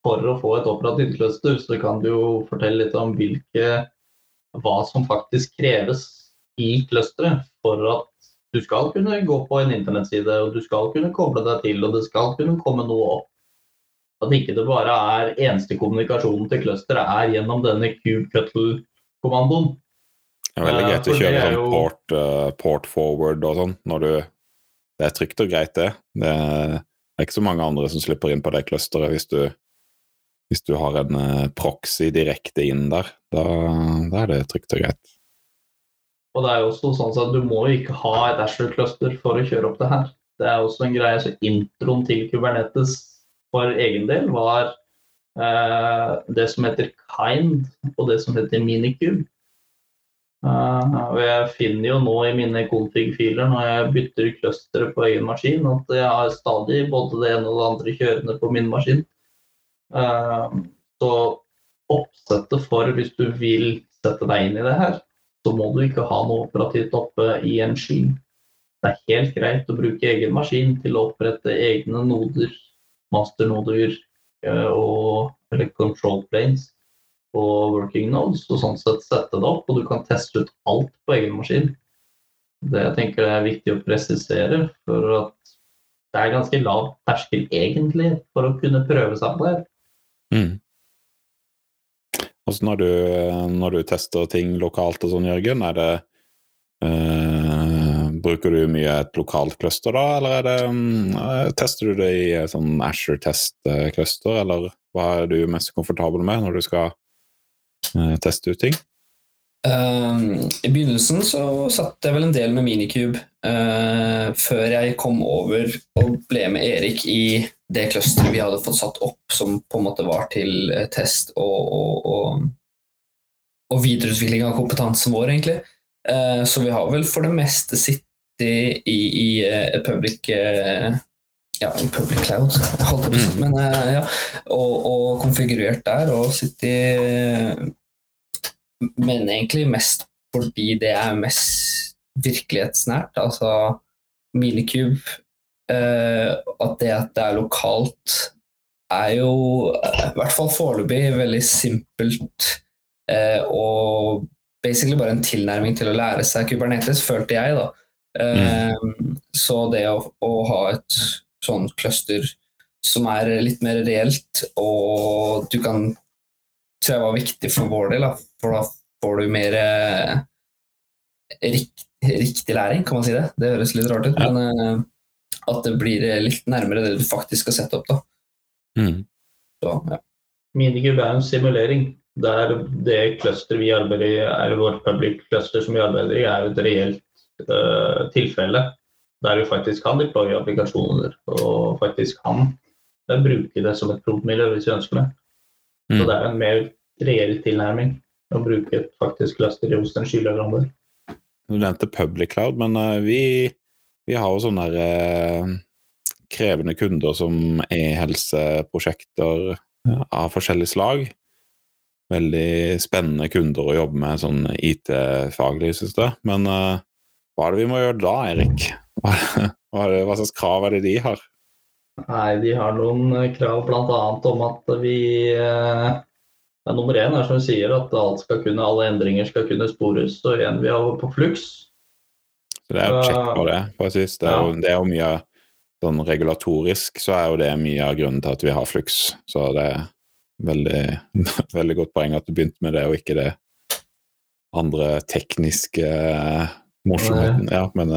For å få et operativt cluster, så kan du jo fortelle litt om hvilke hva som faktisk kreves i clusteret for at du skal kunne gå på en internettside, og du skal kunne koble deg til, og det skal kunne komme noe opp. At ikke det bare er eneste kommunikasjonen til clusteret er gjennom denne kubecuttle-kommandoen. Det er veldig greit å kjøre sånn jo- port, eh, port forward og sånn når du Det er trygt og greit, det. Det er, er ikke så mange andre som slipper inn på det clusteret hvis du, hvis du har en eh, proxy direkte inn der. Da, da er det trygt og greit. Og det er jo også sånn at du må jo ikke ha et Asher-cluster for å kjøre opp det her. Det er også en greie, så Introen til Kubernetes for egen del var uh, det som heter Kind, og det som heter Minikube. Uh, og jeg finner jo nå i mine config-filer når jeg bytter clusteret på egen maskin, at jeg har stadig både det ene og det andre kjørende på min maskin. Uh, så oppsettet for hvis du vil sette deg inn i det her, så må du ikke ha noe operativt oppe i en sky. Det er helt greit å bruke egen maskin til å opprette egne noder, masternoder eh, og eller control planes og working nodes, og sånn sett sette det opp, og du kan teste ut alt på egen maskin. Det jeg tenker er viktig å presisere, for at det er ganske lav terskel egentlig for å kunne prøve seg på det. Mm. Altså når du, når du tester ting lokalt og sånn, Jørgen, er det eh, Bruker du mye et lokalt cluster da, eller er det, eh, tester du det i sånn Asher-test-cluster, eller hva er du mest komfortabel med når du skal eh, teste ut ting? Um, I begynnelsen så satt jeg vel en del med minikube uh, før jeg kom over og ble med Erik i det clusteret vi hadde fått satt opp, som på en måte var til eh, test og, og, og, og videreutvikling av kompetansen vår, egentlig. Så vi har vel for det meste sittet i, i uh, public uh, ja, public cloud, si. Men, uh, ja, og, og konfigurert der og sittet men egentlig mest fordi det er mest virkelighetsnært. Altså Minikube At det at det er lokalt, er jo i hvert fall foreløpig veldig simpelt og basically bare en tilnærming til å lære seg Kubernetes, følte jeg, da. Eh, Så det å, å ha et sånn cluster som er litt mer reelt, og du kan tror jeg var viktig for vår del, da. for da får du mer eh, rikt, riktig læring, kan man si det? Det høres litt rart ut, Ja. men eh, at det blir litt nærmere det du faktisk skal sette opp. da. Mm. Så, ja. Minigub er en simulering. Der det cluster vi arbeider i, er vårt public cluster som vi arbeider i, er et reelt tilfelle. Der vi faktisk kan deploye applikasjoner og faktisk kan eh, bruke det som et promille hvis vi ønsker det. Så Mm. det er en mer reell tilnærming å bruke et faktisk cluster hos en skyleverandør. Du nevnte public cloud, men eh, vi, vi har jo sånne der, eh, krevende kunder som e-helseprosjekter av forskjellig slag. Veldig spennende kunder å jobbe med sånn IT-faglig, synes jeg. Men eh, hva er det vi må gjøre da, Erik? Hva, hva, er det- hva slags krav er det de har? Nei, de har noen eh, krav bl.a. om at vi eh, ja, Nummer én er som sier, at alt skal kunne, alle endringer skal kunne spores. Og igjen, vi har på flux. Så det er jo kjekt på det, presis. Det er jo, det er jo mye sånn regulatorisk så er jo det mye av grunnen til at vi har flux. Så det er veldig, [laughs] veldig godt poeng at du begynte med det, og ikke det andre tekniske morsomheten. Ja, men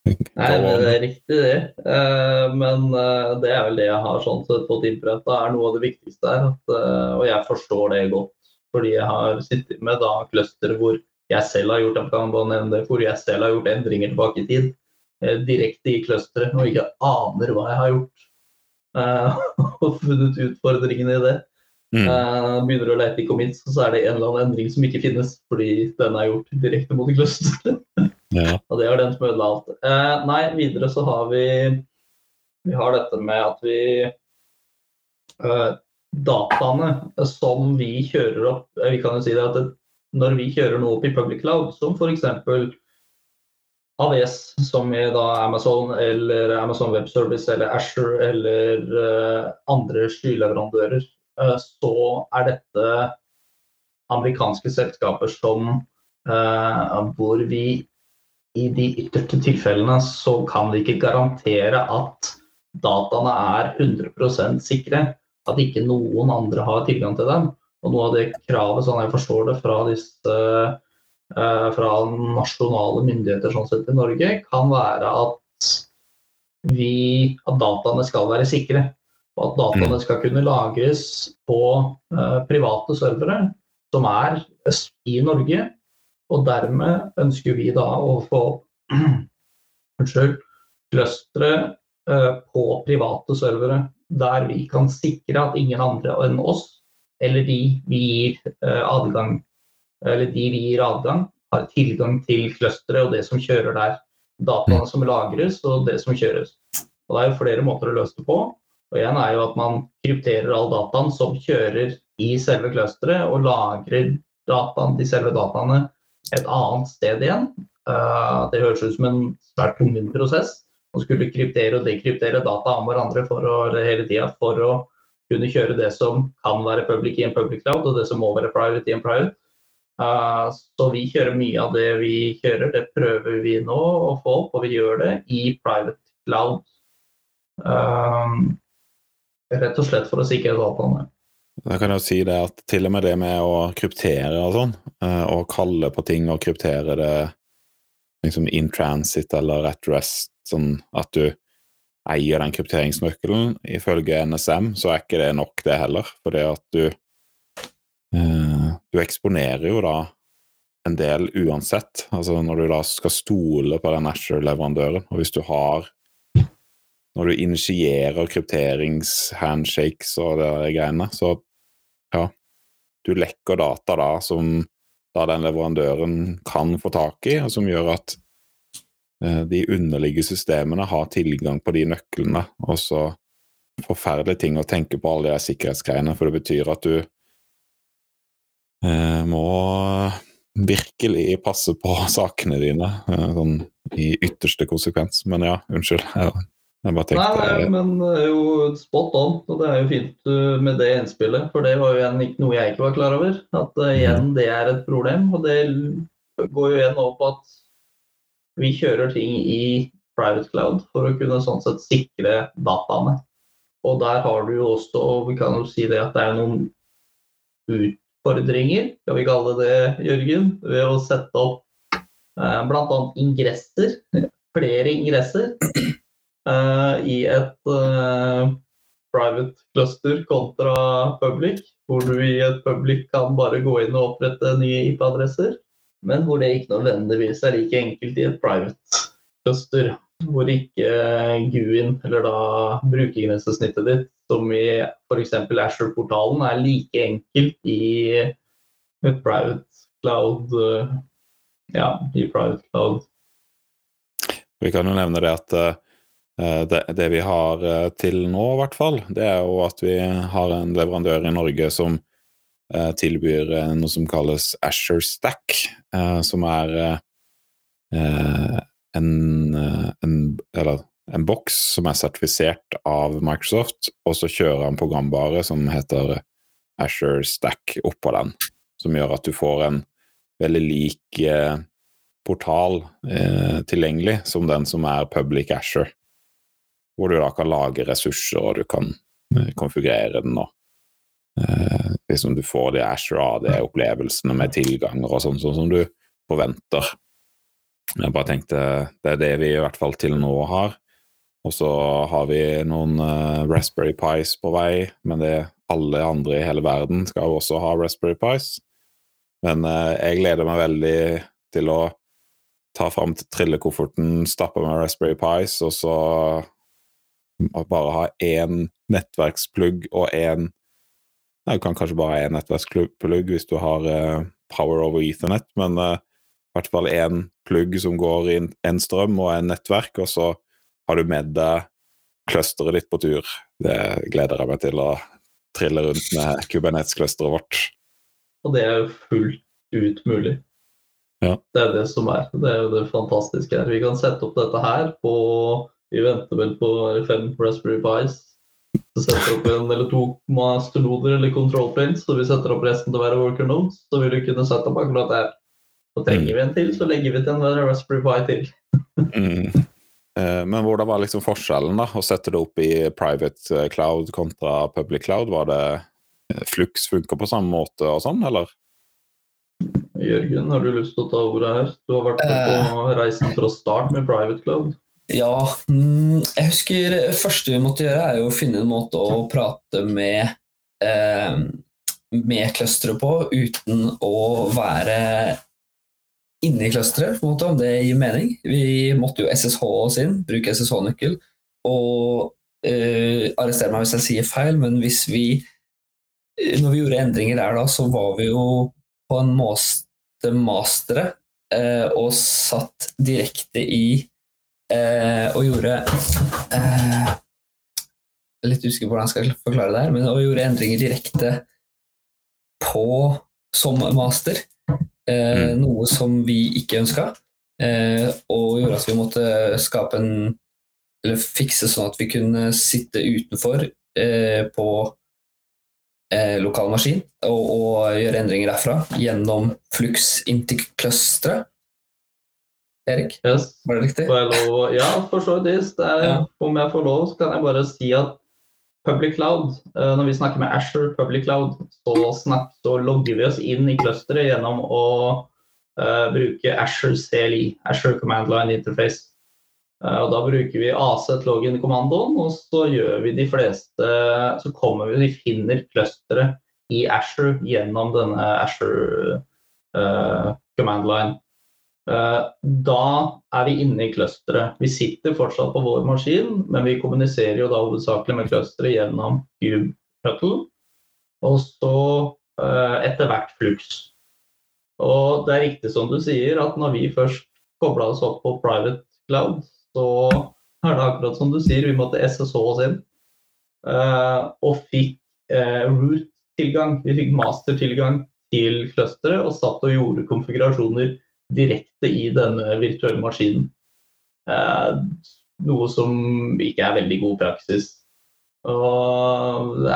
[laughs] Nei, men det er riktig, det. Uh, men uh, det er vel det jeg har sånn sett fått. Det er noe av det viktigste her. At, uh, og jeg forstår det godt. Fordi jeg har sittet med da cluster hvor jeg selv har gjort kan bare nevne det, hvor jeg selv har gjort endringer tilbake i tid. direkte i clusteret og ikke aner hva jeg har gjort. [laughs] og funnet utfordringene i det. Mm. begynner å lete i commits, så er det en eller annen endring som ikke finnes fordi den er gjort direkte mot clusteret. [laughs] Ja. Og det var den som ødela alt. Eh, nei, videre så har vi Vi har dette med at vi eh, Dataene som vi kjører opp eh, Vi kan jo si det at det, når vi kjører noe opp i public cloud, som f.eks. AVS, som er da Amazon eller Amazon Web Service eller Asher eller eh, andre skyleverandører, uh, så er dette amerikanske selskaper som uh, hvor vi i de ytterste tilfellene så kan vi ikke garantere at dataene er 100% sikre. At ikke noen andre har tilgang til dem. Og noe av det kravet, sånn jeg forstår det fra disse eh, fra nasjonale myndigheter sånn sett i Norge, kan være at, vi, at dataene skal være sikre. Og at dataene mm. skal kunne lagres på eh, private servere som er i Norge, og dermed ønsker vi da å få [clears throat] unnskyld, clustere uh, på private servere der vi kan sikre at ingen andre enn oss, eller de vi gir uh, adgang, eller de vi gir adgang, har tilgang til clusteret og det som kjører der. Dataene som lagres og det som kjøres. Og Det er jo flere måter å løse det på. Og en er jo at man krypterer all dataen som kjører i selve clusteret, og lagrer dataen, de selve dataene et annet sted igjen. Uh, det høres ut som en svært tungvint prosess. å skulle kryptere og dekryptere data om hverandre for å, hele tida for å kunne kjøre det som kan være public i en public cloud, og det som må være private i en private. Uh, så vi kjører mye av det vi kjører, det prøver vi nå å få opp, og vi gjør det i private cloud. Uh, rett og slett for å sikre dataene. Da kan jeg jo si det at til og med det med å kryptere og sånn, eh, og kalle på ting og kryptere det liksom in transit eller at rest, sånn at du eier den krypteringsnøkkelen, ifølge NSM så er ikke det nok, det heller. For det at du eh, Du eksponerer jo da en del uansett. Altså når du da skal stole på den Asher-leverandøren, og hvis du har når du initierer krypteringshandshakes og det greiene, så ja, du lekker data da som da den leverandøren kan få tak i, og som gjør at eh, de underliggende systemene har tilgang på de nøklene. Og så forferdelige ting å tenke på alle de sikkerhetsgreiene, for det betyr at du eh, må virkelig passe på [laughs] sakene dine, eh, sånn i ytterste konsekvens. Men ja, unnskyld. Jeg tenkte... Nei, nei, men det er jo spot on. Og det er jo fint uh, med det innspillet. For det var jo igjen ikke noe jeg ikke var klar over. At uh, igjen, det er et problem. Og det går jo igjen opp at vi kjører ting i private cloud for å kunne sånn sett sikre dataene. Og der har du jo også, og vi kan jo si det at det er noen utfordringer, skal vi kalle det, Jørgen, ved å sette opp eh, bl.a. ingresser. Flere ingresser i et uh, private cluster kontra public, hvor du i et public kan bare gå inn og opprette nye IP-adresser, men hvor det ikke nødvendigvis er like enkelt i et private cluster. Hvor ikke GUIN, eller da brukergrensesnittet ditt, som i f.eks. Asher-portalen, er like enkelt i et private cloud. Ja, i private cloud. Vi kan jo nevne det at Eh, det, det, vi har eh, til nå, i hvert fall, det er jo at vi har en leverandør i Norge som eh, tilbyr noe som kalles Asher Stack, som er en, en, Eller en boks som er sertifisert av Microsoft, og så kjører han programvare som heter Asher Stack oppå den, som gjør at du får en veldig lik eh, portal eh, tilgjengelig som den som er Public Asher, hvor du da kan lage ressurser, og du kan eh, konfigurere den. og eh, liksom Du får de Asher AD-opplevelsene med tilganger og sånn, sånn som du forventer. Jeg bare tenkte det er det vi i hvert fall til nå har. Og så har vi noen uh, Raspberry Pis på vei, men det alle andre i hele verden skal også ha Raspberry Pis. Men uh, jeg gleder meg veldig til å ta fram trillekofferten, stappe med Raspberry Pis, og så bare ha én nettverksplugg og én Du kan kanskje bare ha én nettverksplugg hvis du har uh, Power over Ethernet, men uh, i hvert fall én plugg som går i en strøm og en nettverk, og så har du med deg clusteret ditt på tur. Det gleder jeg meg til å trille rundt med Kubernetes-clusteret vårt. Og det er jo fullt ut mulig. Ja. Det er det som er. Det er jo det fantastiske her. Vi kan sette opp dette her på Vi venter vel på fem Raspberry Pies. Så setter opp en eller to masternoder eller control planes, så vi setter opp resten til å være worker nodes. Så vil du kunne sette opp akkurat der. Og trenger vi en til, så legger vi til en Raspberry Pi til. mm. Eh, men hvordan var liksom forskjellen da, å sette det opp i private eh, cloud kontra public cloud? Var det eh, Flux funker på samme måte og sånn, eller? Jørgen, har du lyst til å ta ordet her? Du har vært med på reisen fra start med private cloud. Ja, mm, jeg husker det første vi måtte gjøre, er jo å finne en måte å prate med eh, med clusteret på uten å være inne i clusteret, om det gir mening. Vi måtte jo SSH oss inn, bruke SSH-nøkkel. Og uh, arrestere meg hvis jeg sier feil, men hvis vi Når vi gjorde endringer der da, så var vi jo på en måte mastere uh, og satt direkte i og gjorde Litt usikker på hvordan jeg skal forklare det her, men og gjorde endringer direkte på som master. Eh, mm. Noe som vi ikke ønska, eh, og gjorde at vi måtte skape en Eller fikse sånn at vi kunne sitte utenfor eh, på eh, lokal maskin og, og, gjøre endringer derfra gjennom Flux inntil clusteret. Erik, yes. var det riktig? Lov, ja, for så vidt. Ja. Om jeg får lov, så kan jeg bare si at Public Cloud, eh, når vi snakker med Asher Public Cloud, så, snakk, så logger vi oss inn i clusteret gjennom å uh, bruke Asher CLI, Asher Command Line Interface. Uh, og Da bruker vi AZ-login-kommandoen, og så gjør vi de fleste Så kommer vi, vi finner clusteret i Asher gjennom denne Asher uh, Command Line. Eh, da er vi inne i clusteret. Vi sitter fortsatt på vår maskin, men vi kommuniserer jo da hovedsakelig med clusteret gjennom Cube og så eh, etter hvert Flux. Og det er riktig som du sier, at når vi først kobla oss opp på private cloud, så er det akkurat som du sier, vi måtte SSH oss inn. Eh, og fikk root-tilgang. Vi fikk master-tilgang til clusteret og satt og gjorde konfigurasjoner direkte i denne virtuelle maskinen. Eh, noe som ikke er veldig god praksis. Og det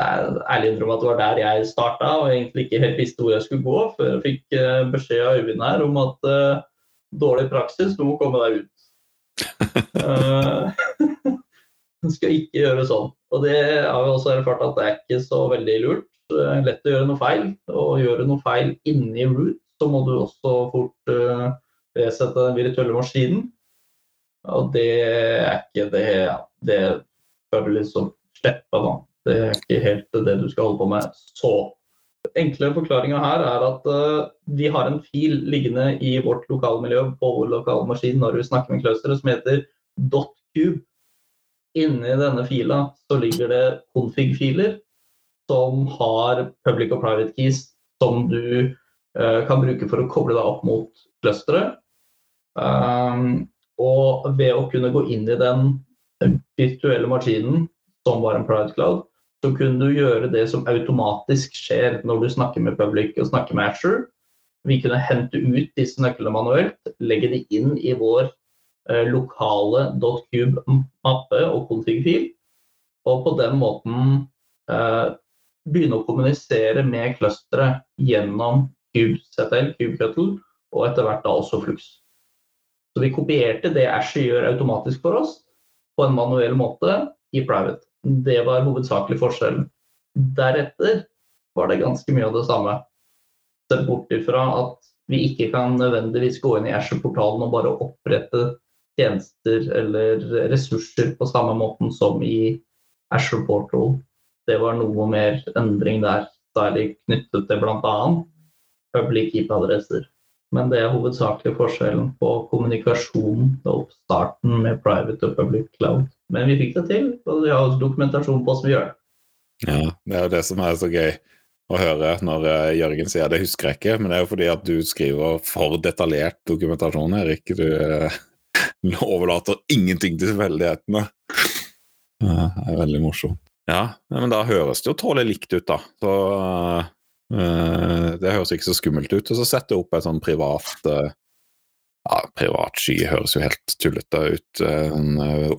ærlig innrømme at det var der jeg starta, og egentlig ikke helt visste hvor jeg skulle gå, før jeg fikk eh, beskjed av Øyvind her om at uh, dårlig praksis, du må komme deg ut. [laughs] uh, du skal ikke gjøre sånn. Og det har vi også erfart at det er ikke så veldig lurt. Det er lett å gjøre noe feil, og gjøre noe feil inni root så må du også fort uh, resette den virtuelle maskinen. Og det er ikke det Det bør du liksom slippe, da. Det er ikke helt det du skal holde på med. Så enkle forklaringa her er at uh, vi har en fil liggende i vårt lokalmiljø på vår lokalmaskin når vi snakker med clusteret, som heter .cube. Inni denne fila så ligger det config-filer som har public og private keys som du Eh, kan bruke for å koble deg opp mot clusteret. Um, og ved å kunne gå inn i den virtuelle maskinen, som var en Pride cloud, så kunne du gjøre det som automatisk skjer når du snakker med public og snakker med Asher. Vi kunne hente ut disse nøklene manuelt, legge de inn i vår eh, lokale .cube-mappe og config-fil. Og på den måten eh, begynne å kommunisere med clusteret gjennom CubeCTL, CubeCuttle, og etter hvert da også Flux. Så vi kopierte det Asher gjør automatisk for oss, på en manuell måte i private. Det var hovedsakelig forskjellen. Deretter var det ganske mye av det samme. Sett bort ifra at vi ikke kan nødvendigvis gå inn i Asher-portalen og bare opprette tjenester eller ressurser på samme måten som i Asher Portal. Det var noe mer endring der, særlig knyttet til bl.a. public IP-adresser. Men det er hovedsakelig forskjellen på kommunikasjon og oppstarten med private og public cloud. Men vi fikk det til, og vi har også dokumentasjon på hvordan vi gjør det. Ja, det er jo det som er så gøy å høre når eh, Jørgen sier det husker jeg ikke, men det er jo fordi at du skriver for detaljert dokumentasjon, Erik. Du eh, [laughs] overlater ingenting til tilfeldighetene. Det er veldig morsomt. Ja, men da høres det jo tålelig likt ut, da. Så uh, det høres ikke så skummelt ut. Og så setter jeg opp et sånn privat uh, ja, privat sky høres jo helt tullete ut en,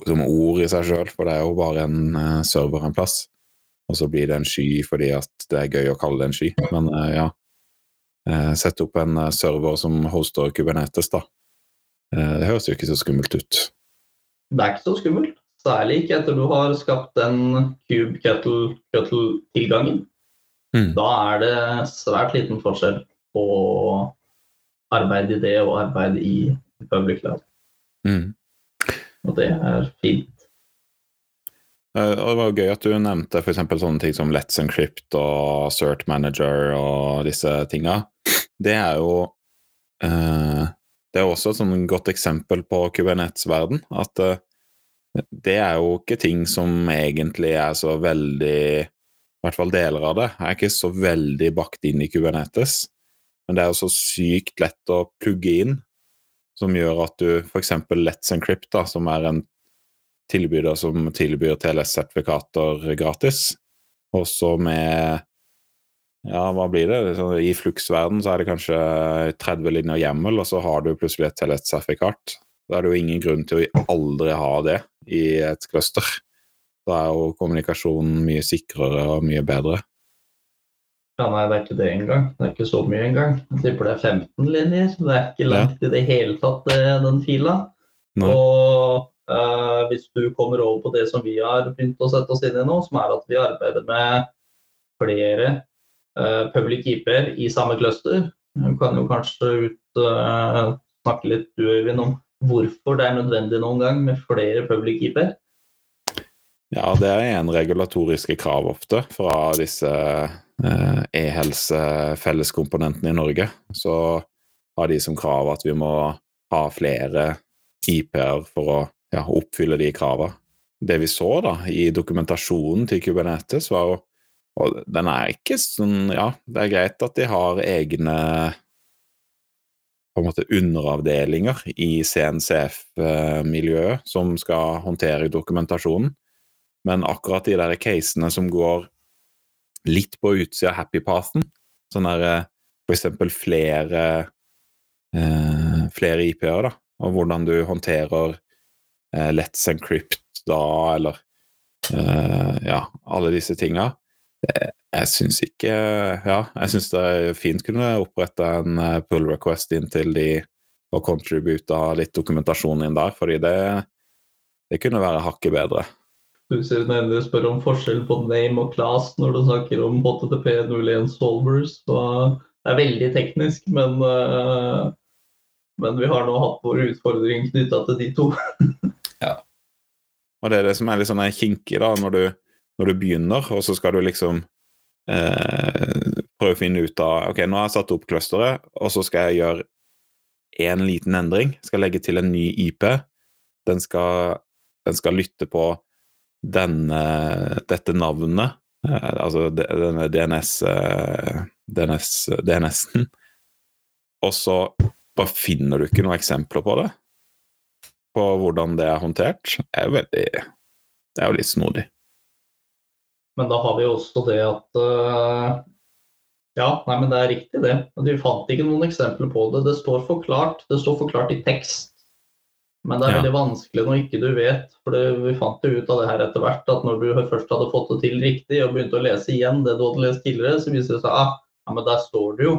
som ord i seg sjøl, for det er jo bare en server en plass. Og så blir det en sky fordi at det er gøy å kalle det en sky. Men ja, sette opp en server som hoster Kubernetes, da. det høres jo ikke så skummelt ut. Det er ikke så skummelt. Særlig ikke etter du har skapt den cube kettle-tilgangen. Mm. Da er det svært liten forskjell på arbeid i det og arbeid i public cloud. Mm. Og det er fint. Eh, og Det var gøy at du nevnte f.eks. sånne ting som Let's Encrypt og Cert Manager og disse tinga. Det er jo eh, Det er også et sånn godt eksempel på Kubernetes-verden. At eh, det er jo ikke ting som egentlig er så veldig I hvert fall deler av det er ikke så veldig bakt inn i Kubernetes. Men det er jo så sykt lett å plugge inn, som gjør at du f.eks. Let's Encrypt, da, som er en tilbyder som tilbyr TLS-sertifikater gratis, også med ja, hva blir det? I Flux-verden så er det kanskje 30 linjer hjemmel, og så har du plutselig et TLS-sertifikat. Da er det jo ingen grunn til å aldri ha det i et cluster. Da er jo kommunikasjonen mye sikrere og mye bedre. Ja, nei, det er ikke det engang. Det er ikke så mye engang. Jeg tipper det er 15 linjer. Det er ikke langt ja. i det hele tatt, den fila. Nei. Og uh, hvis du kommer over på det som vi har begynt å sette oss inn i nå, som er at vi arbeider med flere uh, public keeper i samme cluster, du kan jo kanskje ut, uh, snakke litt du, Øyvind, om hvorfor det er nødvendig noen gang med flere public keeper? Ja, det er en regulatoriske krav ofte fra disse eh, e-helse-felleskomponentene i Norge. Så har de som krav at vi må ha flere IP-er for å ja, oppfylle de kravene. Det vi så da i dokumentasjonen til Kubernetes, var jo og den er ikke sånn Ja, det er greit at de har egne på en måte underavdelinger i CNCF-miljøet som skal håndtere dokumentasjonen. Men akkurat de der casene som går litt på utsida av happy-pathen, sånn der eh, for eksempel flere, eh, flere IP-er, da, og hvordan du håndterer eh, Let's Encrypt da, eller eh, ja, alle disse tinga, jeg syns ikke Ja, jeg syns det er fint kunne opprette en eh, pull request inn til de og contributa litt dokumentasjon inn der, fordi det, det kunne være hakket bedre. Du ser nærmere spør om forskjell på name og class når du snakker om HTTP 01 solvers. Så det er veldig teknisk, men, uh, men vi har nå hatt vår utfordring knytta til de to. [laughs] ja. Og det er det som er litt sånn kinkig, da, når du når du begynner, og så skal du liksom eh, prøve å finne ut av Ok, nå har jeg satt opp clusteret, og så skal jeg gjøre én liten endring. Skal legge til en ny IP. Den skal, den skal lytte på denne, dette navnet, eh, altså denne DNS-en, DNS, DNS-en. Og så bare finner du ikke noen eksempler på det. På hvordan det er håndtert. Det er, veldig, det er jo litt snodig. Men da har vi jo også det at uh, Ja, nei, men det er riktig, det. Vi fant ikke noen eksempler på det. Det står forklart, det står forklart i tekst. Men det er veldig vanskelig når ikke du vet. For det, vi fant jo ut av det her etter hvert, at når du først hadde fått det til riktig og begynte å lese igjen det du hadde lest tidligere, så viser det seg ah, ja, men der står det jo.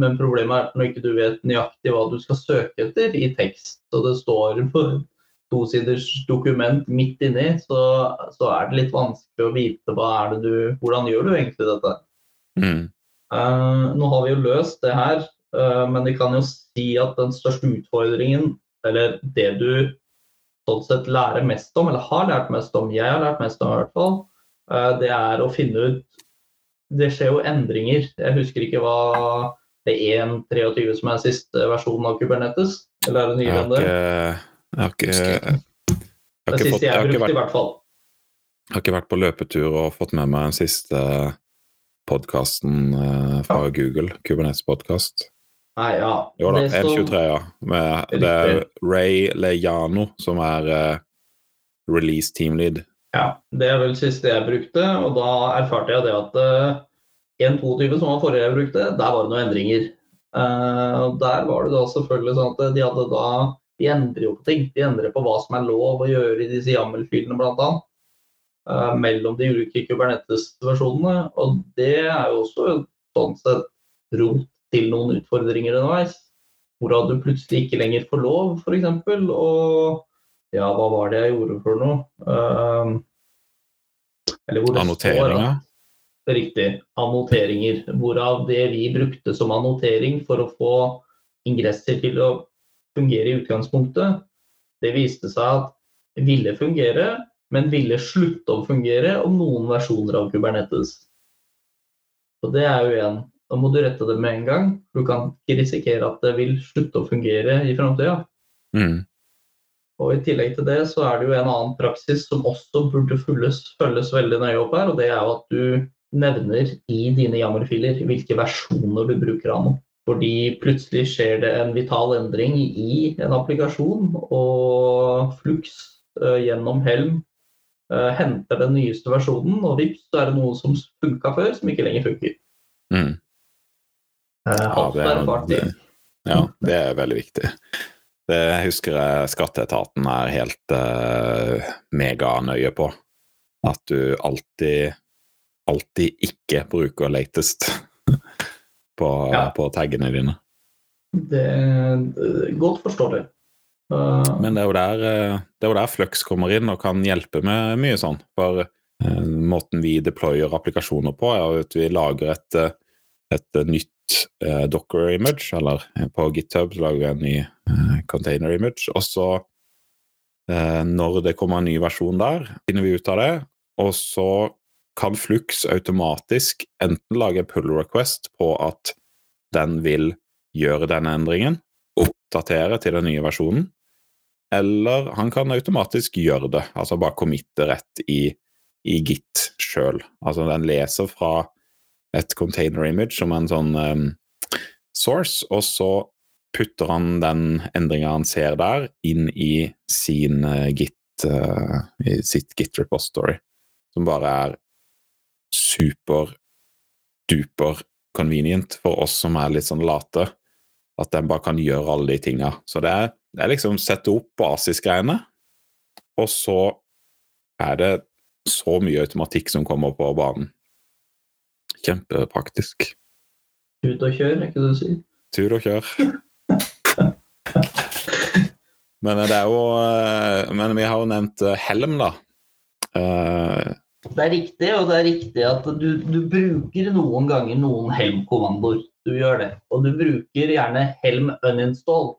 Men problemet er når ikke du vet nøyaktig hva du skal søke etter i tekst, og det står på tosiders dokument midt inni, så, så er det litt vanskelig å vite hva er det du, hvordan gjør du egentlig dette. Mm. Uh, nå har vi jo løst det her, uh, men vi kan jo si at den største utfordringen, eller det du sånn sett lærer mest om, eller har lært mest om, jeg har lært mest om i hvert fall, eh, det er å finne ut Det skjer jo endringer. Jeg husker ikke hva det er 1.23 som er siste versjonen av Kubernetes, eller er det nyere enn det? ikke Jeg har ikke, jeg har Det ikke, fått, siste jeg har ikke, vært, i hvert fall. jeg har ikke vært på løpetur og fått med meg den siste podkasten fra Google, Kubernetes-podkast. Nei, ja. Jo da, som- 1.23, ja. Med, det er Ray Lejano som er uh, release team lead. Ja, det er vel siste jeg brukte, og da erfarte jeg det at uh, 1.22, som var forrige jeg brukte, der var det noen endringer. Uh, Der var det da selvfølgelig sånn at de hadde da De endrer jo på ting. De endrer på hva som er lov å gjøre i disse YAML-filene, bl.a. Uh, mellom de ulike Kubernetes-versjonene. Og det er jo også sånn sett rot til noen utfordringer underveis. Hvorav du plutselig ikke lenger får lov, f.eks. Og ja, hva var det jeg gjorde for noe? Uh, eller hvor det Annoteringer. Står, Riktig. Annoteringer. Hvorav det vi brukte som annotering for å få ingresser til å fungere i utgangspunktet, det viste seg at ville fungere, men ville slutte å fungere om noen versjoner av Kubernetes. Og det er jo igjen Da må du rette det med en gang. Du kan ikke risikere at det vil slutte å fungere i framtida. Mm. Og I tillegg til det så er det jo en annen praksis som også burde følges, følges veldig nøye opp her, og det er jo at du nevner i dine jammerfiler hvilke versjoner du bruker av noe. Fordi plutselig skjer det en vital endring i en applikasjon, og Flux eh, gjennom Helm eh, henter den nyeste versjonen, og vips, så er det noe som funka før, som ikke lenger funker. Mm. Eh, Ja, det er, ja, det er veldig viktig. Det husker jeg skatteetaten er helt uh, meganøye på. At du alltid, alltid ikke bruker latest [laughs] på, Ja. på taggene dine. Det er godt forståelig. Uh, Men det er jo der, eh, det er jo der Flux kommer inn og kan hjelpe med mye sånn. For uh, måten vi deployer applikasjoner på, er at vi lager et, eh, et nytt eh, docker image, eller eh, på GitHub lager vi en ny uh, container image, og så uh, når det kommer en ny versjon der, finner vi ut av det, og så kan Flux automatisk enten lage pull request på at den vil gjøre denne endringen, oppdatere til den nye versjonen, eller han kan automatisk gjøre det, altså bare committe rett i, i Git sjøl. Altså den leser fra et container image som en sånn um, source, og så putter han den endringa han ser der, inn i sin uh, Git, uh, i sitt Git repository, som bare er super duper convenient for oss som er litt sånn late. At den bare kan gjøre alle de tinga. Så det er, det er liksom sette opp basisgreiene, og så er det så mye automatikk som kommer på banen. Kjempepraktisk. Ut og kjør, er ikke det du sier? Tur og kjør. [laughs] Men det er jo eh, Men vi har jo nevnt eh, Helm, da. Eh, Det er riktig, og det er riktig at du, du bruker noen ganger noen helm-kommandoer. Du gjør det. Og du bruker gjerne helm uninstall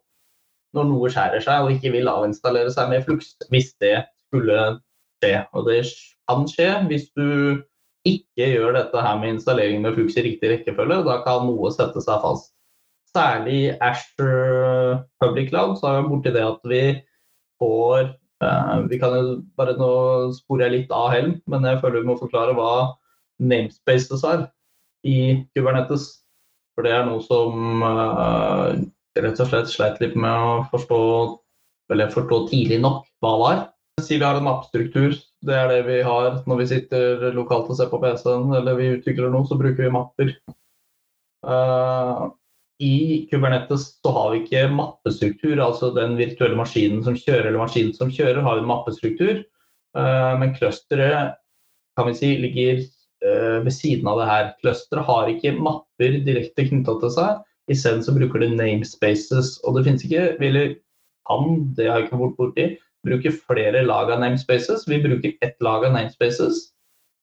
når noe skjærer seg og ikke vil avinstallere seg med flux, hvis det skulle skje. Og det kan skje hvis du ikke gjør dette her med installering med flux i riktig rekkefølge. Da kan noe sette seg fast. Særlig i Asher Public Cloud så er vi borti det at vi får eh, Vi kan jo bare nå sporer jeg litt av Helm, men jeg føler vi må forklare hva namespaces er i Kubernetes. For det er noe som eh, rett og slett sleit litt med å forstå forstå tidlig nok hva var. Si vi har en mappestruktur. Det er det vi har når vi sitter lokalt og ser på PC-en eller vi utvikler noe, så bruker vi mapper. Uh, i Kubernetes så har vi ikke mappestruktur, altså den virtuelle maskinen som kjører eller maskinen som kjører, har en mappestruktur. Uh, men clusteret kan vi si ligger uh, ved siden av det her. Clusteret har ikke mapper direkte knytta til seg. Isteden så bruker det namespaces. Og det finnes ikke, eller kan, det har jeg ikke vært borti, bruke flere lag av namespaces. Vi bruker ett lag av namespaces,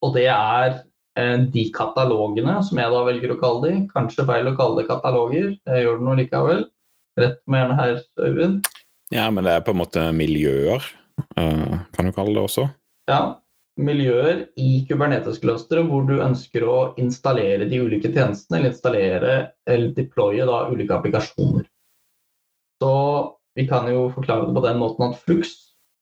og det er Eh, de katalogene, som jeg da velger å kalle de, kanskje feil å kalle det kataloger, jeg gjør det nå likevel. Rett meg gjerne her, Øyvind. Ja, men det er på en måte miljøer, uh, kan du kalle det også? Ja, miljøer i Kubernetes-clusteret hvor du ønsker å installere de ulike tjenestene, eller installere eller deploye da ulike applikasjoner. Så vi kan jo forklare det på den måten at Flux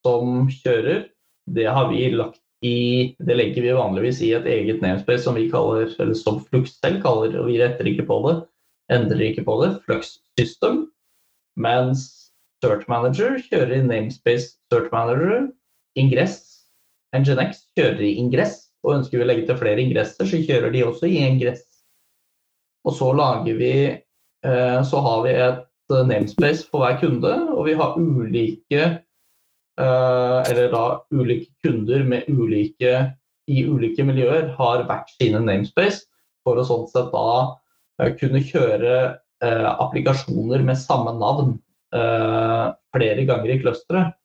som kjører, det har vi lagt i, det legger vi vanligvis i et eget namespace som vi kaller, eller som Flux selv kaller, og vi retter ikke på det, endrer ikke på det, Flux System. Mens Search Manager kjører i namespace Search Manager, Ingress. Nginx kjører i Ingress, og ønsker vi å legge til flere ingresser, så kjører de også i Ingress. Og så lager vi eh, Så har vi et namespace for hver kunde, og vi har ulike Eh, eller da ulike kunder med ulike, i ulike miljøer har hvert sine namespace, for å sånn sett da eh, kunne kjøre eh, applikasjoner med samme navn flere ganger i clusteret.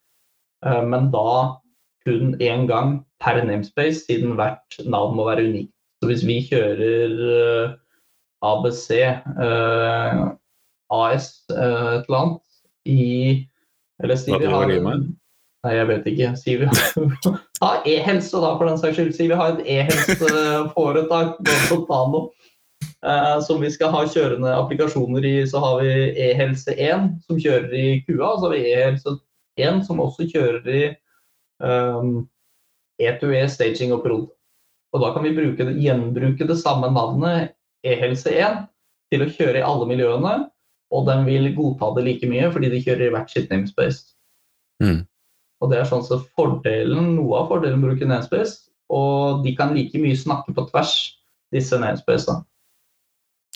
men da kun én gang per namespace, siden hvert navn må være unikt. Så hvis vi kjører ABC, AS, et eller annet i Eller si vi har Nei, jeg vet ikke. Sier vi har [laughs] e-helse, da, for den saks skyld. Sier vi har et e-helseforetak, Tano, eh, som vi skal ha kjørende applikasjoner i. Så har vi e-helse1 som kjører i KUA, og så har vi e-helse1 som også kjører i um, E2E staging og prod. Og da kan vi bruke gjenbruke det samme navnet e-helse1 til å kjøre i alle miljøene, og den vil godta det like mye fordi de kjører i hvert sitt namespace. Mm. Og det er sånn så fordelen, Noe av fordelen med å bruke namespace, og de kan like mye snakke på tvers, disse namespacene.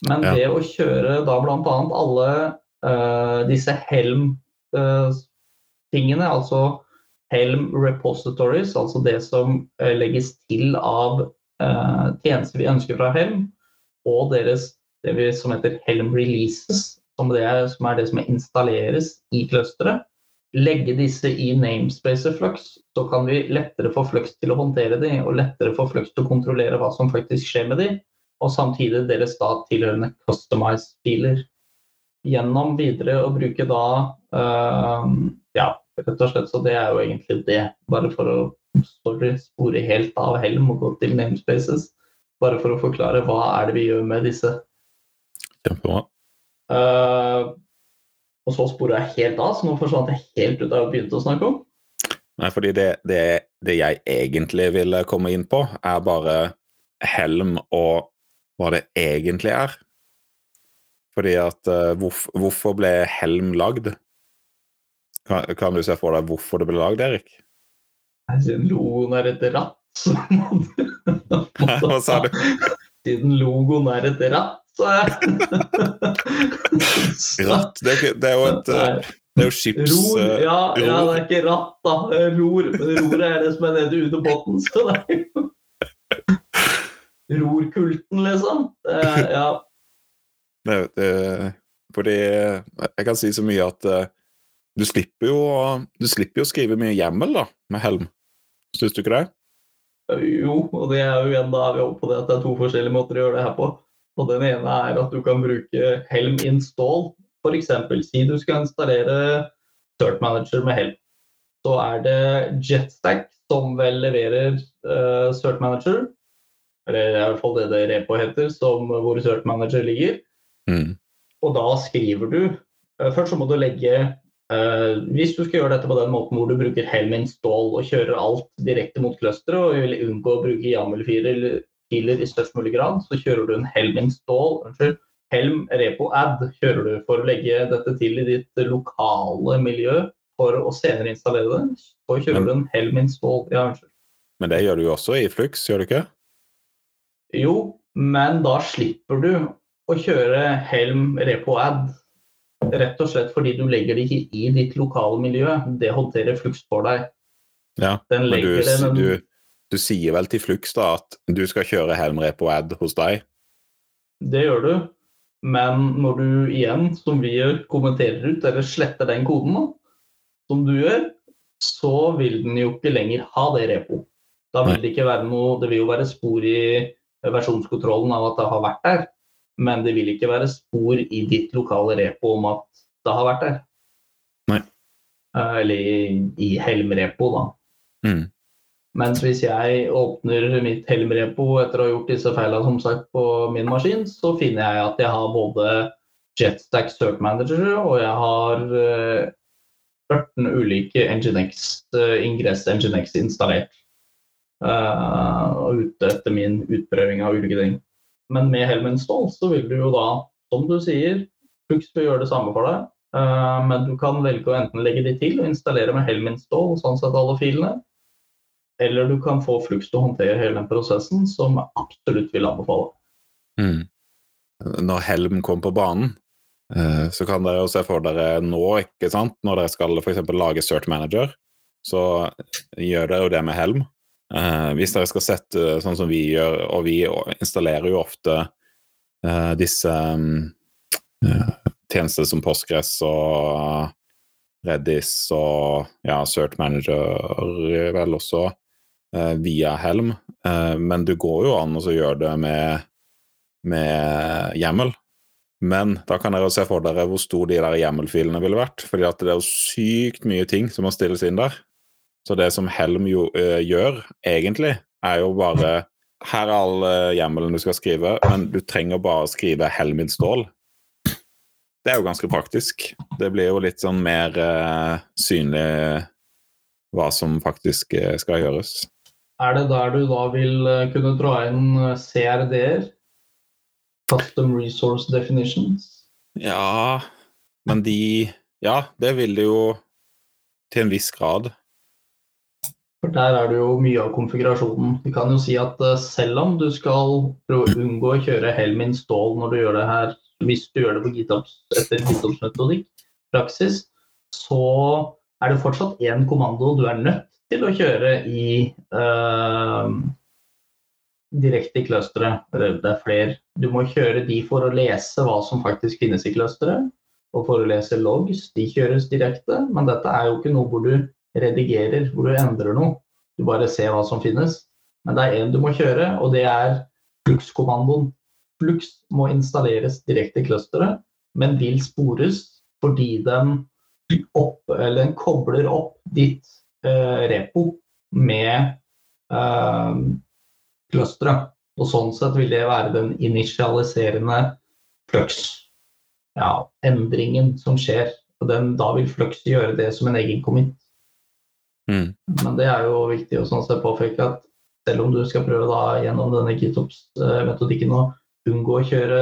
Men ja. det å kjøre da bl.a. alle uh, disse Helm-tingene, uh, altså Helm repositories, altså det som uh, legges til av tjenester vi ønsker fra Helm, og deres det vi, som heter Helm releases, som, er, som er det som installeres i clusteret legge disse i namespacet Flux, så kan vi lettere få Flux til å håndtere de, og lettere få Flux til å kontrollere hva som faktisk skjer med de, og samtidig deres da tilhørende customize-filer. Gjennom videre å bruke da uh, Ja, rett og slett, så det er jo egentlig det. Bare for å sorry, spore helt av Helm og gå til namespaces. Bare for å forklare hva er det vi gjør med disse. Kjempebra. Uh, og så spora jeg helt av, så nå forsvant jeg helt ut av det jeg begynte å snakke om. Nei, fordi det, det, det, jeg egentlig ville komme inn på, er bare helm og hva det egentlig er. Fordi at uh, hvorf, Hvorfor ble helm lagd? Kan, kan, du se for deg hvorfor det ble lagd, Erik? Siden logoen er et ratt, så må du [laughs] Hva sa du? Siden logoen er et ratt, [laughs] Ratt? Det, det, er jo et eh, det er jo skips... Ror, ja, ja, det er ikke ratt, da. Ror. Roret er det som er nede under båten, så det er jo Rorkulten, liksom. Ja. [laughs] Det, det, fordi jeg kan si så mye at uh, du slipper jo du slipper jo å skrive mye hjemmel da, med helm. Syns du ikke det? Jo, og det er jo igjen da er vi over på det at det er to forskjellige måter å gjøre det her på. Og Den ene er at du kan bruke Helm install. F.eks. si du skal installere Cert Manager med Helm. Så er det Jetstack som vel leverer uh, Cert Manager. Eller det er i hvert fall det det repo heter, som, hvor Cert Manager ligger. Mm. Og da skriver du uh, Først så må du legge uh, Hvis du skal gjøre dette på den måten hvor du bruker Helm install og kjører alt direkte mot clusteret og vil unngå å bruke YAML-filer filer i størst mulig grad, så kjører du en Helm install, unnskyld, Helm repo-ad kjører du for å legge dette til i ditt lokale miljø for å senere installere det. Så kjører men, du en Helm install. Ja, unnskyld. Men det gjør du jo også i Flux, gjør du ikke? Jo, men da slipper du å kjøre Helm repo ad. Rett og slett fordi du legger det ikke i ditt lokale miljø. Det håndterer Flux for deg. Ja, Den men du, det, men... du, du sier vel til Flux da at du skal kjøre Helm Repo Ad hos deg? Det gjør du. Men når du igjen, som vi gjør, kommenterer ut eller sletter den koden, da, som du gjør, så vil den jo ikke lenger ha det repo. Da vil det ikke være noe Det vil jo være spor i versjonskontrollen av at det har vært der, men det vil ikke være spor i ditt lokale repo om at det har vært der. Nei. Eh, Eller i, i Helm-repo, da. Mm. Mens hvis jeg åpner mitt Helm-repo etter å ha gjort disse feilene som sagt på min maskin, så finner jeg at jeg har både Jetstack Search Manager og jeg har eh, 14 ulike Nginx, eh, Ingress Nginx installert. Uh, ute etter min utprøving av ulike ting. Men med Helm install så vil du jo da, som du sier, Flux vil gjøre det samme for deg. Uh, men du kan velge å enten legge de til og installere med Helm install, sånn sett alle filene. Eller du kan få Flux til å håndtere hele den prosessen, som jeg absolutt vil anbefale. Mm. Når Helm kom på banen, eh, så kan dere jo se for dere nå, ikke sant, når dere skal f.eks. lage Search Manager, så gjør dere jo det med Helm. Eh, hvis dere skal sette sånn som vi gjør, og vi installerer jo ofte eh, disse mm, eh, tjenester som Postgres og Redis og ja, Search Manager vel også via Helm, eh, men du går jo an å gjøre det med med hjemmel. Men da kan dere se for dere hvor stor de der hjemmelfilene ville vært. fordi at det er jo sykt mye ting som må stilles inn der. Så det som Helm jo, ø, gjør, egentlig, er jo bare Her er all eh, hjemmelen du skal skrive, men du trenger bare skrive Helm install. Det er jo ganske praktisk. Det blir jo litt sånn mer ø, synlig hva som faktisk eh, skal gjøres. Er det der du da vil eh, kunne dra inn eh, CRD-er? Custom Resource Definitions? Ja, men de Ja, det vil det jo til en viss grad. For der er det jo mye av konfigurasjonen. Vi kan jo si at eh, selv om du skal prøve å unngå å kjøre Helm install når du gjør det her, hvis du gjør det på GitOps, etter GitOps-metodikk, praksis, så er det fortsatt én kommando du er nødt til å kjøre i uh, direkte i clusteret. Det er flere. Du må kjøre de for å lese hva som faktisk finnes i clusteret, og for å lese logs. De kjøres direkte, men dette er jo ikke noe hvor du redigerer, hvor du endrer noe. Du bare ser hva som finnes. Men det er én du må kjøre, og det er Flux-kommandoen. Flux må installeres direkte i clusteret, men vil spores fordi den, opp, den kobler opp ditt repo med eh, clusteret. Og sånn sett vil det være den initialiserende flux. Ja, endringen som skjer. Og den, da vil flux gjøre det som en egen commit. Mm. Men det er jo viktig å sånn sett påpeke at selv om du skal prøve da gjennom denne GitOps-metodikken å unngå å kjøre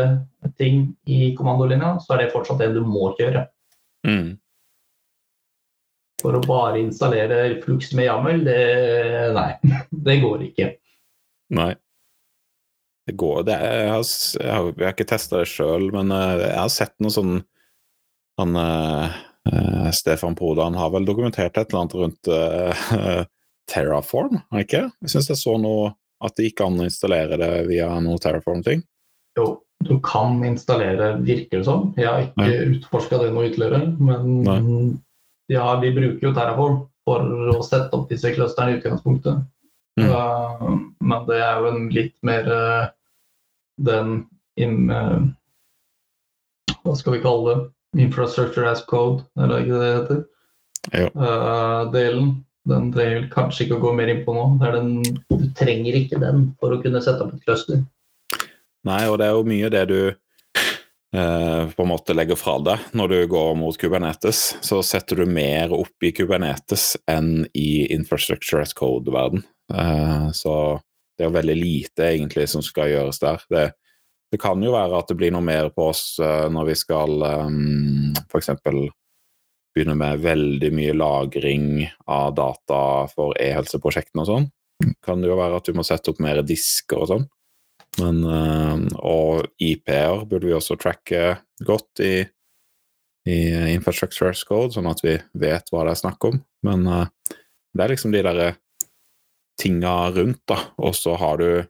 ting i kommandolinja, så er det fortsatt det du må kjøre. Mm. For å bare installere Flux med YAML, det Nei, det går ikke. Nei. Det går det er, jeg, har, jeg, har, jeg har ikke testa det sjøl, men eh, jeg har sett noe sånn han, uh, Stefan Stefan han har vel dokumentert et eller annet rundt uh, [laughs] Terraform, har ikke? Jeg syns jeg så noe at det gikk an å installere det via noe Terraform-ting. Jo, du kan installere, virker det som. Jeg har ikke utforska det noe ytterligere, men Nei. Ja, vi bruker jo Terraform for å sette opp disse clusterne i utgangspunktet. Mm. Uh, men det er jo en litt mer uh, den in, uh, Hva skal vi kalle det? Infrastructure as code, er det ikke det det heter? Uh, delen. Den trenger vi kanskje ikke å gå mer inn på nå. Det den, du trenger ikke den for å kunne sette opp et cluster. Nei, og det er jo mye det du eh, på en måte legger fra deg når du går mot Kubernetes. Så setter du mer opp i Kubernetes enn i infrastructure as code-verden. Eh, så det er veldig lite egentlig som skal gjøres der. Det, det kan jo være at det blir noe mer på oss eh, når vi skal um, f.eks. begynne med veldig mye lagring av data for e-helseprosjektene og sånn. Kan det jo være at du må sette opp mer disker og sånn. Men, eh, og IP-er burde vi også tracke godt i, i Infrastructure as Code, sånn at vi vet hva det er snakk om. Men eh, det er liksom de derre tinga rundt, da. Og så har du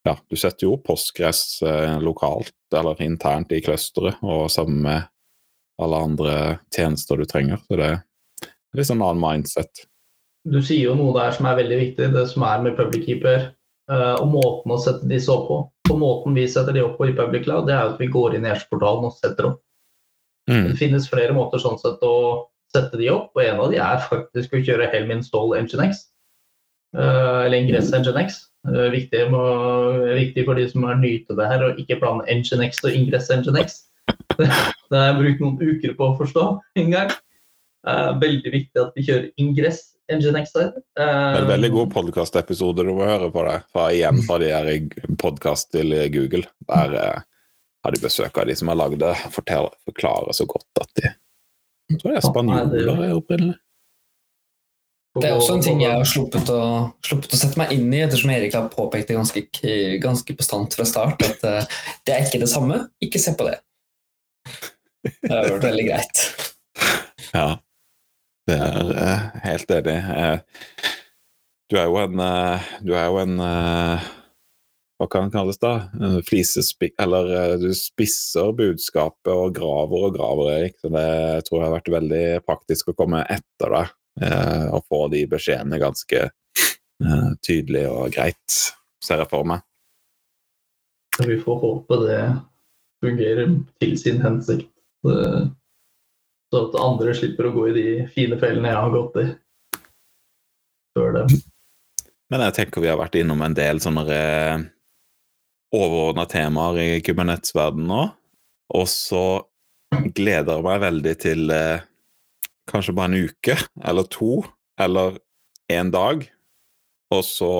Ja, du setter jo postgress eh, lokalt eller internt i clusteret, og sammen med alle andre tjenester du trenger. Så det er litt sånn annen mindset. Du sier jo noe der som er veldig viktig, det som er med public keeper. Eh, og måten å sette disse opp på. På måten vi setter de opp på i public cloud, det er at vi går inn i Ash-portalen og setter opp. Mm. Det finnes flere måter sånn sett å sette de opp, og en av de er faktisk å kjøre Helm install Nginx. Uh, eller Ingress Nginx. Uh, viktig, må, viktig for de som er nye til det her, å ikke blande Nginx og Ingress Nginx. Det, [laughs] det har jeg brukt noen uker på å forstå en gang. Uh, veldig viktig at vi kjører Ingress Er en veldig Uh, god podkastepisode du må høre på det. Fra, igjen fra de her podkast til Google. Der uh, har de besøk av de som har lagd det. forteller, forklarer så godt at de Jeg tror det er spanjoler er opprinnelig. Det er også en ting jeg har sluppet å, sluppet å sette meg inn i, ettersom Erik har påpekt det ganske, ganske bastant fra start, at uh, det er ikke det samme. Ikke se på det. Det har vært veldig greit. Ja. Det er uh, helt enig. Uh, du er jo en uh, Du er jo en eh, Hva kan det kalles, da? En Flisespikk... Eller eh, du spisser budskapet og graver og graver, Erik. Så det tror jeg har vært veldig praktisk å komme etter deg eh, og få de beskjedene ganske eh, tydelig og greit, ser jeg for meg. Vi får håpe det fungerer til sin hensikt. Så at andre slipper å gå i de fine fellene jeg har gått i før det. Men jeg tenker vi har vært innom en del sånne eh, overordna temaer i Kubernetes-verdenen nå. Og så gleder jeg meg veldig til eh, kanskje bare en uke eller to, eller en dag. Og så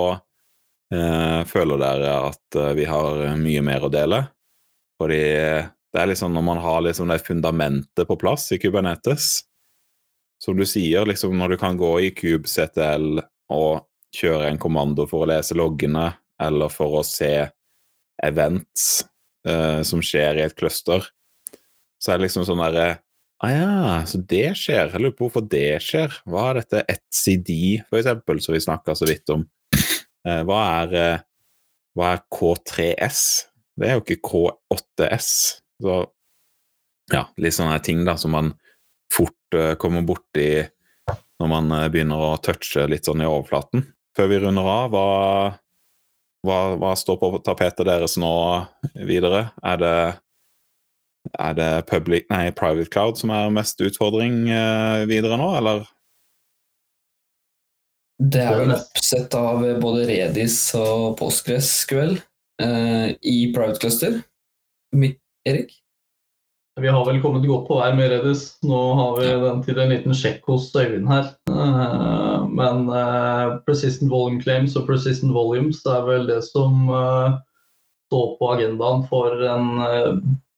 eh, føler dere at eh, vi har mye mer å dele. Fordi det er liksom når man har liksom det fundamentet på plass i Kubernetes Som du sier, liksom når du kan gå i kubectl og kjøre en kommando for å lese loggene, eller for å se events eh, som skjer i et cluster, så er det liksom sånn derre Ah ja, så det skjer. Jeg lurer på hvorfor det skjer. Hva er dette etcd, for eksempel, som vi snakka så vidt om? Eh, hva er, eh, hva er K3S? Det er jo ikke K8S. Så ja, litt sånne ting da som man fort uh, kommer borti når man uh, begynner å touche litt sånn i overflaten. Før vi runder av, hva, hva, hva står på tapetet deres nå videre? Er det, er det public, nei, private cloud som er mest utfordring uh, videre nå, eller? Det er vel oppsett av både Redis og PostgreSQL eh, i Private Cluster. Mitt, Erik? Vi har vel kommet godt på vei med Redis. Nå har vi den til en liten sjekk hos Øyvind her. Eh, Men eh, persistent volume claims og persistent volumes det er vel det som eh, står på agendaen for en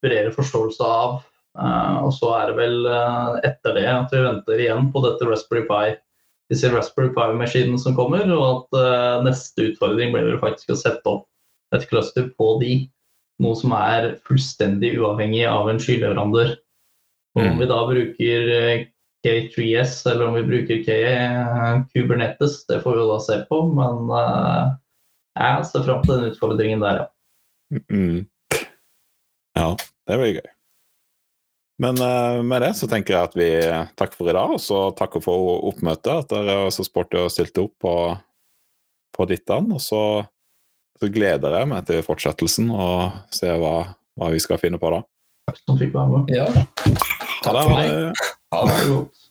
bredere forståelse av. Og så er det vel etter det at vi venter igjen på dette Raspberry Pi, disse Raspberry Pi-maskinene som kommer, og at neste utfordring blir vel faktisk å sette opp et cluster på de noe som er fullstendig uavhengig av en skyleverandør. Og Om Mm. vi da bruker eh, K3S eller om vi bruker K eh, Kubernetes, det får vi jo da se på. Men eh, jeg ser fram til den utfordringen der, ja. Mm. Ja, det blir gøy. Men med det så tenker jeg at vi takker for i dag, og så takker for oppmøtet. At dere er så sporty og stilte opp på, på Dittan. Og så, så gleder jeg meg til fortsettelsen og se hva, hva vi skal finne på da. Takk som fikk være med. Ja. Takk for meg. Ha det godt.